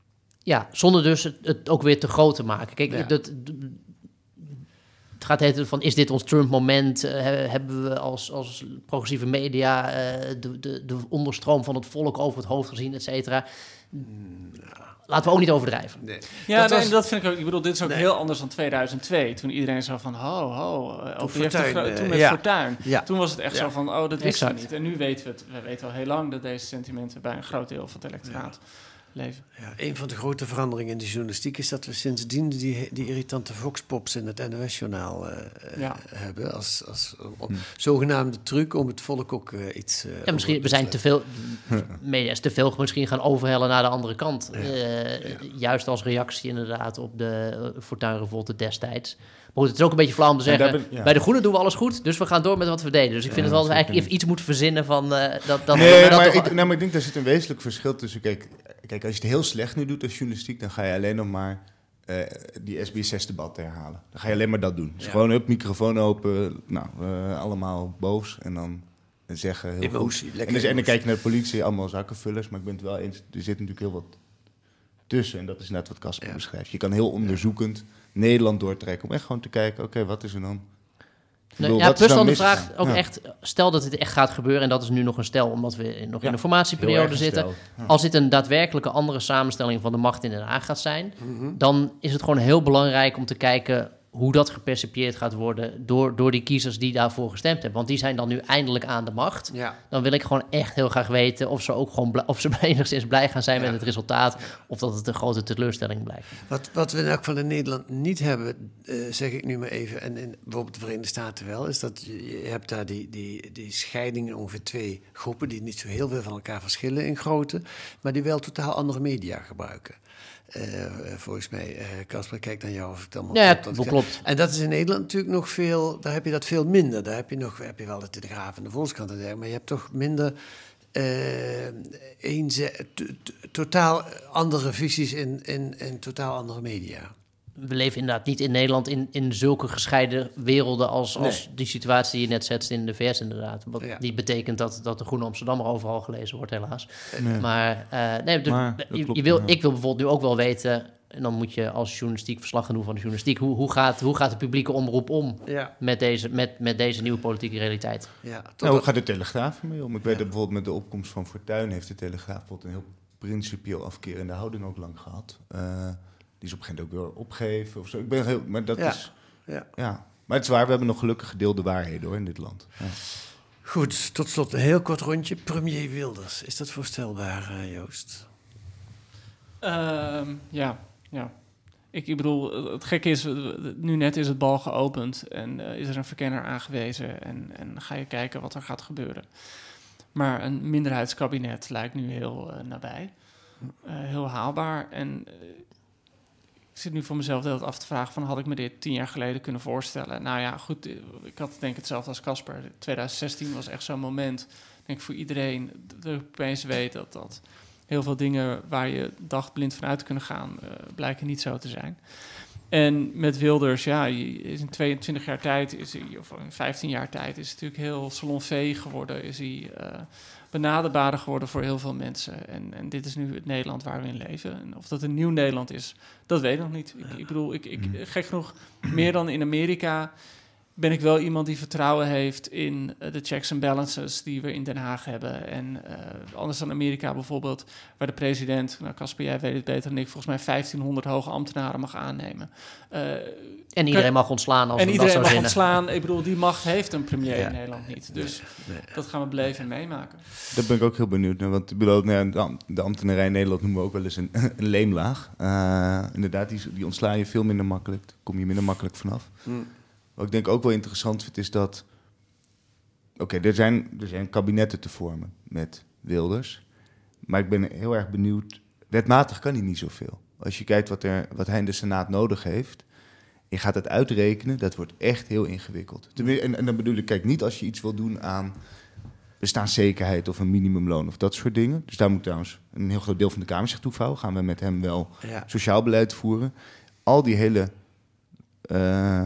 E: Ja, zonder dus het, het ook weer te groot te maken. Kijk,
C: Ja.
E: dat, gaat heten van, is dit ons Trump-moment? Eh, he- hebben we als, als progressieve media eh, de, de, de onderstroom van het volk over het hoofd gezien, et cetera? Laten we ook niet overdrijven.
C: Nee.
G: Ja,
C: Dat
G: nee,
C: was-
G: dat vind ik ook. Ik bedoel, dit is ook
C: Nee.
G: heel anders dan 2002. Toen iedereen zo van, ho, ho. eh,
C: Fortuyn, eh,
G: toen met
C: ja.
G: Fortuyn.
C: Ja.
G: Toen was het echt
C: Ja.
G: zo van, oh, dat wisten we niet. En nu weten we het. We weten al heel lang dat deze sentimenten bij een groot deel van het electoraat gebleven.
C: Ja, een van de grote veranderingen in de journalistiek is dat we sindsdien die, die irritante voxpops in het NOS-journaal eh,
G: Ja.
C: hebben. Als, als
F: Hm.
C: zogenaamde truc om het volk ook eh, iets. eh,
E: Ja, misschien we zijn te veel, media is te veel misschien gaan overhellen naar de andere kant. Eh, Juist als reactie inderdaad op de uh, Fortuin-revolte destijds. Maar goed, het is ook een beetje flauw om te zeggen,
F: ben- ja.
E: bij de Groenen doen we alles goed, dus we gaan door met wat we deden. Dus ik vind
F: Ja,
E: het wel dat we eigenlijk iets moeten verzinnen van eh, dat... dat
F: nee,
E: dat
F: maar
E: toch-
F: ik, nee, maar ik denk daar zit een wezenlijk verschil tussen. Kijk, kijk, als je het heel slecht nu doet als journalistiek, dan ga je alleen nog maar eh, die SB6-debat herhalen. Dan ga je alleen maar dat doen. Dus
C: Ja.
F: gewoon up, microfoon open, nou, eh, allemaal boos en dan zeggen heel
C: Emotie,
F: En, dus, en dan kijk je naar de politie, allemaal zakkenvullers, maar ik ben het wel eens, er zit natuurlijk heel wat tussen. En dat is net wat Casper beschrijft. Je kan heel onderzoekend Nederland doortrekken om echt gewoon te kijken, oké, wat is er dan? Ik
E: Nee,
F: bedoel,
E: ja, plus
F: dan
E: dan de vraag ook
F: Ja.
E: echt, stel dat dit echt gaat gebeuren, en dat is nu nog een stel, omdat we nog in de formatieperiode zitten. Als dit een daadwerkelijke andere samenstelling van de macht in Den Haag gaat zijn,
C: Mhm.
E: dan is het gewoon heel belangrijk om te kijken hoe dat gepercipieerd gaat worden door, door die kiezers die daarvoor gestemd hebben. Want die zijn dan nu eindelijk aan de macht.
C: Ja.
E: Dan wil ik gewoon echt heel graag weten of ze ook gewoon of ze [laughs] enigszins blij gaan zijn met het resultaat, of dat het een grote teleurstelling blijkt.
C: Wat, wat we in elk geval in Nederland niet hebben, eh, zeg ik nu maar even, en in bijvoorbeeld de Verenigde Staten wel, is dat je, je hebt daar die, die, die scheiding in ongeveer twee groepen die niet zo heel veel van elkaar verschillen in grootte, maar die wel totaal andere media gebruiken. Eh, eh, volgens mij, eh, Casper, kijk naar jou of ik het allemaal
E: Ja.
C: Dat
E: klopt.
C: En dat is in Nederland natuurlijk nog veel, daar heb je dat veel minder. Daar heb je nog, heb je wel de Telegraaf en de Volkskrant en dergelijke, maar je hebt toch minder eh, totaal andere visies in, in, in totaal andere media.
E: We leven inderdaad niet in Nederland in, in zulke gescheiden werelden als, als die situatie die je net schetst in de VS inderdaad. Wat
C: Ja.
E: niet betekent dat, dat de Groene Amsterdammer overal gelezen wordt, helaas.
F: Nee.
E: Maar, eh, nee, dus,
F: Maar,
E: je,
F: klopt,
E: je wil,
F: ja.
E: ik wil bijvoorbeeld nu ook wel weten, en dan moet je als journalistiek verslag gaan doen van de journalistiek, hoe, hoe, gaat, hoe gaat de publieke omroep om
C: Ja.
E: met, deze, met, met deze nieuwe politieke realiteit?
C: Ja,
F: Nou, hoe gaat de Telegraaf ermee om? Ik weet dat bijvoorbeeld met de opkomst van Fortuyn heeft de Telegraaf bijvoorbeeld een heel principieel afkerende houding ook lang gehad. Eh, die is op een gegeven moment ook weer opgegeven of zo. Ik ben heel, maar dat
C: Ja,
F: is,
C: ja.
F: ja. Maar het is waar, we hebben nog gelukkig gedeelde waarheden hoor in dit land. Ja.
C: Goed, tot slot een heel kort rondje. Premier Wilders, is dat voorstelbaar, eh, Joost?
G: Ehm, ja, ja. Ik, ik bedoel, het gekke is, nu net is het bal geopend en eh, is er een verkenner aangewezen en, en ga je kijken wat er gaat gebeuren. Maar een minderheidskabinet lijkt nu heel eh, nabij, Eh, heel haalbaar. En ik zit nu voor mezelf de af te vragen van, had ik me dit tien jaar geleden kunnen voorstellen? Nou ja, goed, eh, ik had denk ik hetzelfde als Casper. 2016 was echt zo'n moment, denk ik voor iedereen, dat ik opeens weet dat dat heel veel dingen waar je dacht blind van uit te kunnen gaan, eh, blijken niet zo te zijn. En met Wilders, ja, in 22 jaar tijd, is hij, of in 15 jaar tijd, is hij natuurlijk heel salonveeg geworden. Is hij eh, benaderbaarder geworden voor heel veel mensen. En, en dit is nu het Nederland waar we in leven. En of dat een nieuw Nederland is, dat weet ik nog niet. Ik, ik bedoel, ik, ik, gek genoeg, meer dan in Amerika ben ik wel iemand die vertrouwen heeft in eh, de checks en balances die we in Den Haag hebben. En eh, anders dan Amerika bijvoorbeeld, waar de president, nou Casper, jij weet het beter dan ik, volgens mij 1500 hoge ambtenaren mag aannemen. Eh,
E: En iedereen mag ontslaan als
G: En
E: dat
G: iedereen mag
E: zinnen.
G: ontslaan. Ik bedoel, die macht heeft een premier
F: Ja.
G: in Nederland niet. Dus
C: Nee.
G: dat gaan we beleven en meemaken.
F: Daar ben ik ook heel benieuwd naar. Want ik bedoel, nou de am- de ambtenarij in Nederland noemen we ook wel eens een, [laughs] een leemlaag. Eh, inderdaad, die, die ontsla je veel minder makkelijk. Daar kom je minder makkelijk vanaf.
C: Mm.
F: Wat ik denk ook wel interessant vind, is dat... Oké, er, zijn, er zijn kabinetten te vormen met Wilders. Maar ik ben heel erg benieuwd... Wetmatig kan hij niet zoveel. Als je kijkt wat, er, wat hij in de Senaat nodig heeft... Je gaat het uitrekenen, dat wordt echt heel ingewikkeld. En, en dan bedoel ik, kijk, niet als je iets wil doen aan bestaanszekerheid of een minimumloon of dat soort dingen. Dus daar moet trouwens een heel groot deel van de Kamer zich toe vouwen. Gaan we met hem wel
C: Ja.
F: sociaal beleid voeren. Al die hele eh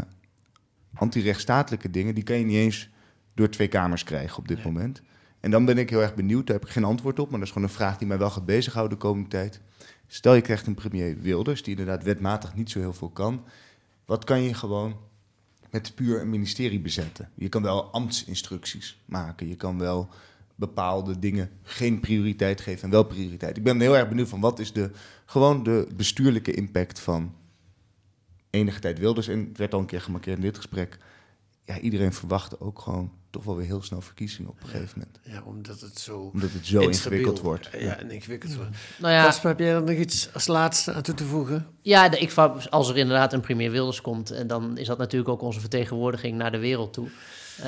F: antirechtsstatelijke dingen, die kan je niet eens door twee kamers krijgen op dit moment. En dan ben ik heel erg benieuwd, daar heb ik geen antwoord op, maar dat is gewoon een vraag die mij wel gaat bezighouden de komende tijd. Stel je krijgt een premier Wilders, die inderdaad wetmatig niet zo heel veel kan. Wat kan je gewoon met puur een ministerie bezetten? Je kan wel ambtsinstructies maken, je kan wel bepaalde dingen geen prioriteit geven en wel prioriteit. Ik ben heel erg benieuwd van wat is de, gewoon de bestuurlijke impact van enige tijd Wilders. En het werd al een keer gemarkeerd in dit gesprek. ja, iedereen verwachtte ook gewoon toch wel weer heel snel verkiezingen op een gegeven moment.
C: Ja, omdat het zo,
F: Omdat het zo ingewikkeld wordt.
C: Ja, en ingewikkeld wordt.
E: Nou ja-
C: Kasper, heb jij er nog iets als laatste aan toe te voegen?
E: Ja, ik, als er inderdaad een premier Wilders komt, en dan is dat natuurlijk ook onze vertegenwoordiging naar de wereld toe. Eh,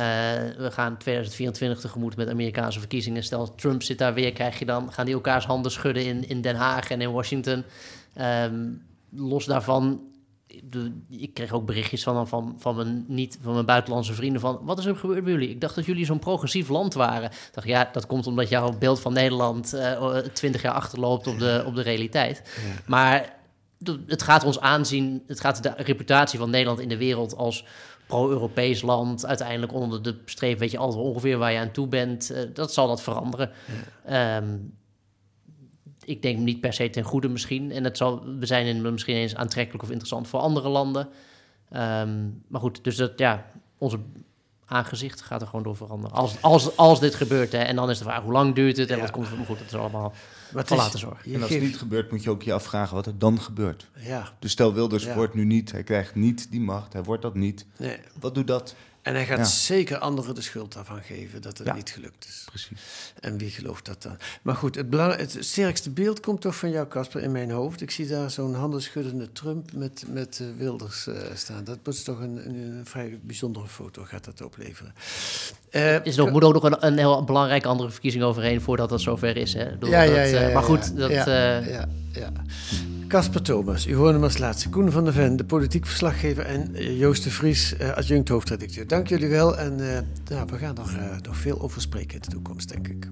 E: we gaan 2024 tegemoet met Amerikaanse verkiezingen. Stel, Trump zit daar weer, krijg je dan, gaan die elkaars handen schudden in, in Den Haag en in Washington. Ehm, los daarvan, ik kreeg ook berichtjes van, van, van, mijn, niet, van mijn buitenlandse vrienden van... wat is er gebeurd bij jullie? Ik dacht dat jullie zo'n progressief land waren. Ik dacht, ja, dat komt omdat jouw beeld van Nederland eh, twintig jaar achterloopt op de, op de realiteit. Maar het gaat ons aanzien, het gaat de reputatie van Nederland in de wereld als pro-Europees land, uiteindelijk onder de streep weet je altijd ongeveer waar je aan toe bent. Eh, dat zal dat veranderen. Ehm, ik denk niet per se ten goede misschien. En het zal, we zijn in, misschien eens aantrekkelijk of interessant voor andere landen. Ehm, maar goed, dus dat, ja, onze aangezicht gaat er gewoon door veranderen. Als, als, als dit gebeurt, hè, en dan is de vraag hoe lang duurt het en wat komt er maar goed. Dat is allemaal
C: het
E: van
C: is-
E: laten zorgen.
F: En als het niet gebeurt, moet je ook je afvragen wat er dan gebeurt.
C: Ja.
F: Dus stel Wilders
C: Ja.
F: wordt nu niet, hij krijgt niet die macht, hij wordt dat niet.
C: Nee.
F: Wat doet dat?
C: En hij gaat
F: Ja.
C: zeker anderen de schuld daarvan geven dat het
F: Ja.
C: niet gelukt is.
F: Precies.
C: En wie gelooft dat dan? Maar goed, het, belang- het sterkste beeld komt toch van jou, Casper, in mijn hoofd. Ik zie daar zo'n handenschuddende Trump met, met eh, Wilders eh, staan. Dat is toch een, een, een vrij bijzondere foto, gaat dat opleveren. Eh,
E: Is er ook, moet ook nog een, een heel belangrijke andere verkiezing overheen voordat dat zover is. Hè?
C: Ja, ja,
E: dat,
C: ja,
E: eh,
C: ja,
E: maar goed,
C: ja.
E: dat,
C: Ja, ja, ja. Casper Thomas, als laatste. Koen van der Ven, de politiek verslaggever. En eh, Joost de Vries, eh, adjunct hoofdredacteur. Dank jullie wel. En eh, nou, we gaan er nog veel over spreken in de toekomst, denk ik.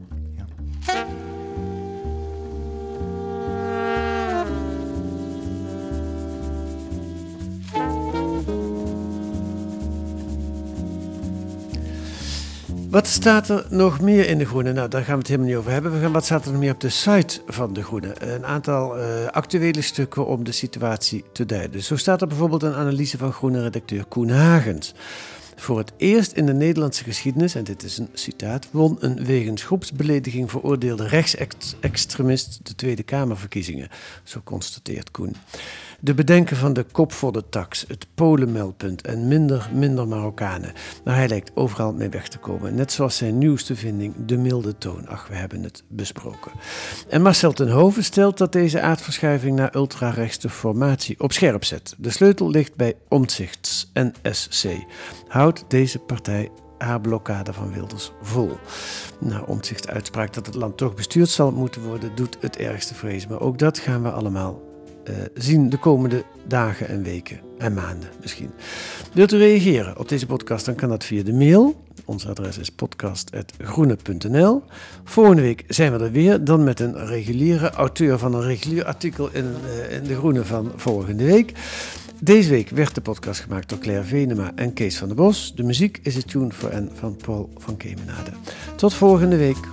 C: Wat staat er nog meer in De Groene? Nou, daar gaan we het helemaal niet over hebben. We gaan, wat staat er nog meer op de site van De Groene? Een aantal eh, actuele stukken om de situatie te duiden. Zo staat er bijvoorbeeld een analyse van Groene-redacteur Koen Hagens. Voor het eerst in de Nederlandse geschiedenis, en dit is een citaat, won een wegens groepsbelediging veroordeelde rechtsextremist de Tweede Kamerverkiezingen. Zo constateert Koen. De bedenken van de kop voor de tax, het Polenmeldpunt en minder, minder Marokkanen. Maar hij lijkt overal mee weg te komen. Net zoals zijn nieuwste vinding, de milde toon. Ach, we hebben het besproken. En Marcel ten Hoven stelt dat deze aardverschuiving naar ultrarechtse formatie op scherp zet. De sleutel ligt bij Omtzigts NSC. Houdt deze partij haar blokkade van Wilders vol. Na omzicht uitspraak dat het land toch bestuurd zal moeten worden, doet het ergste vrees. Maar ook dat gaan we allemaal eh, zien de komende dagen en weken en maanden misschien. Wilt u reageren op deze podcast, dan kan dat via de mail. Ons adres is podcast.groene.nl. Volgende week zijn we er weer, dan met een reguliere auteur van een regulier artikel in, eh, in De Groene van volgende week. Deze week werd de podcast gemaakt door Claire Venema en Kees van der Bos. De muziek is het Tune for N van Paul van Kemenade. Tot volgende week.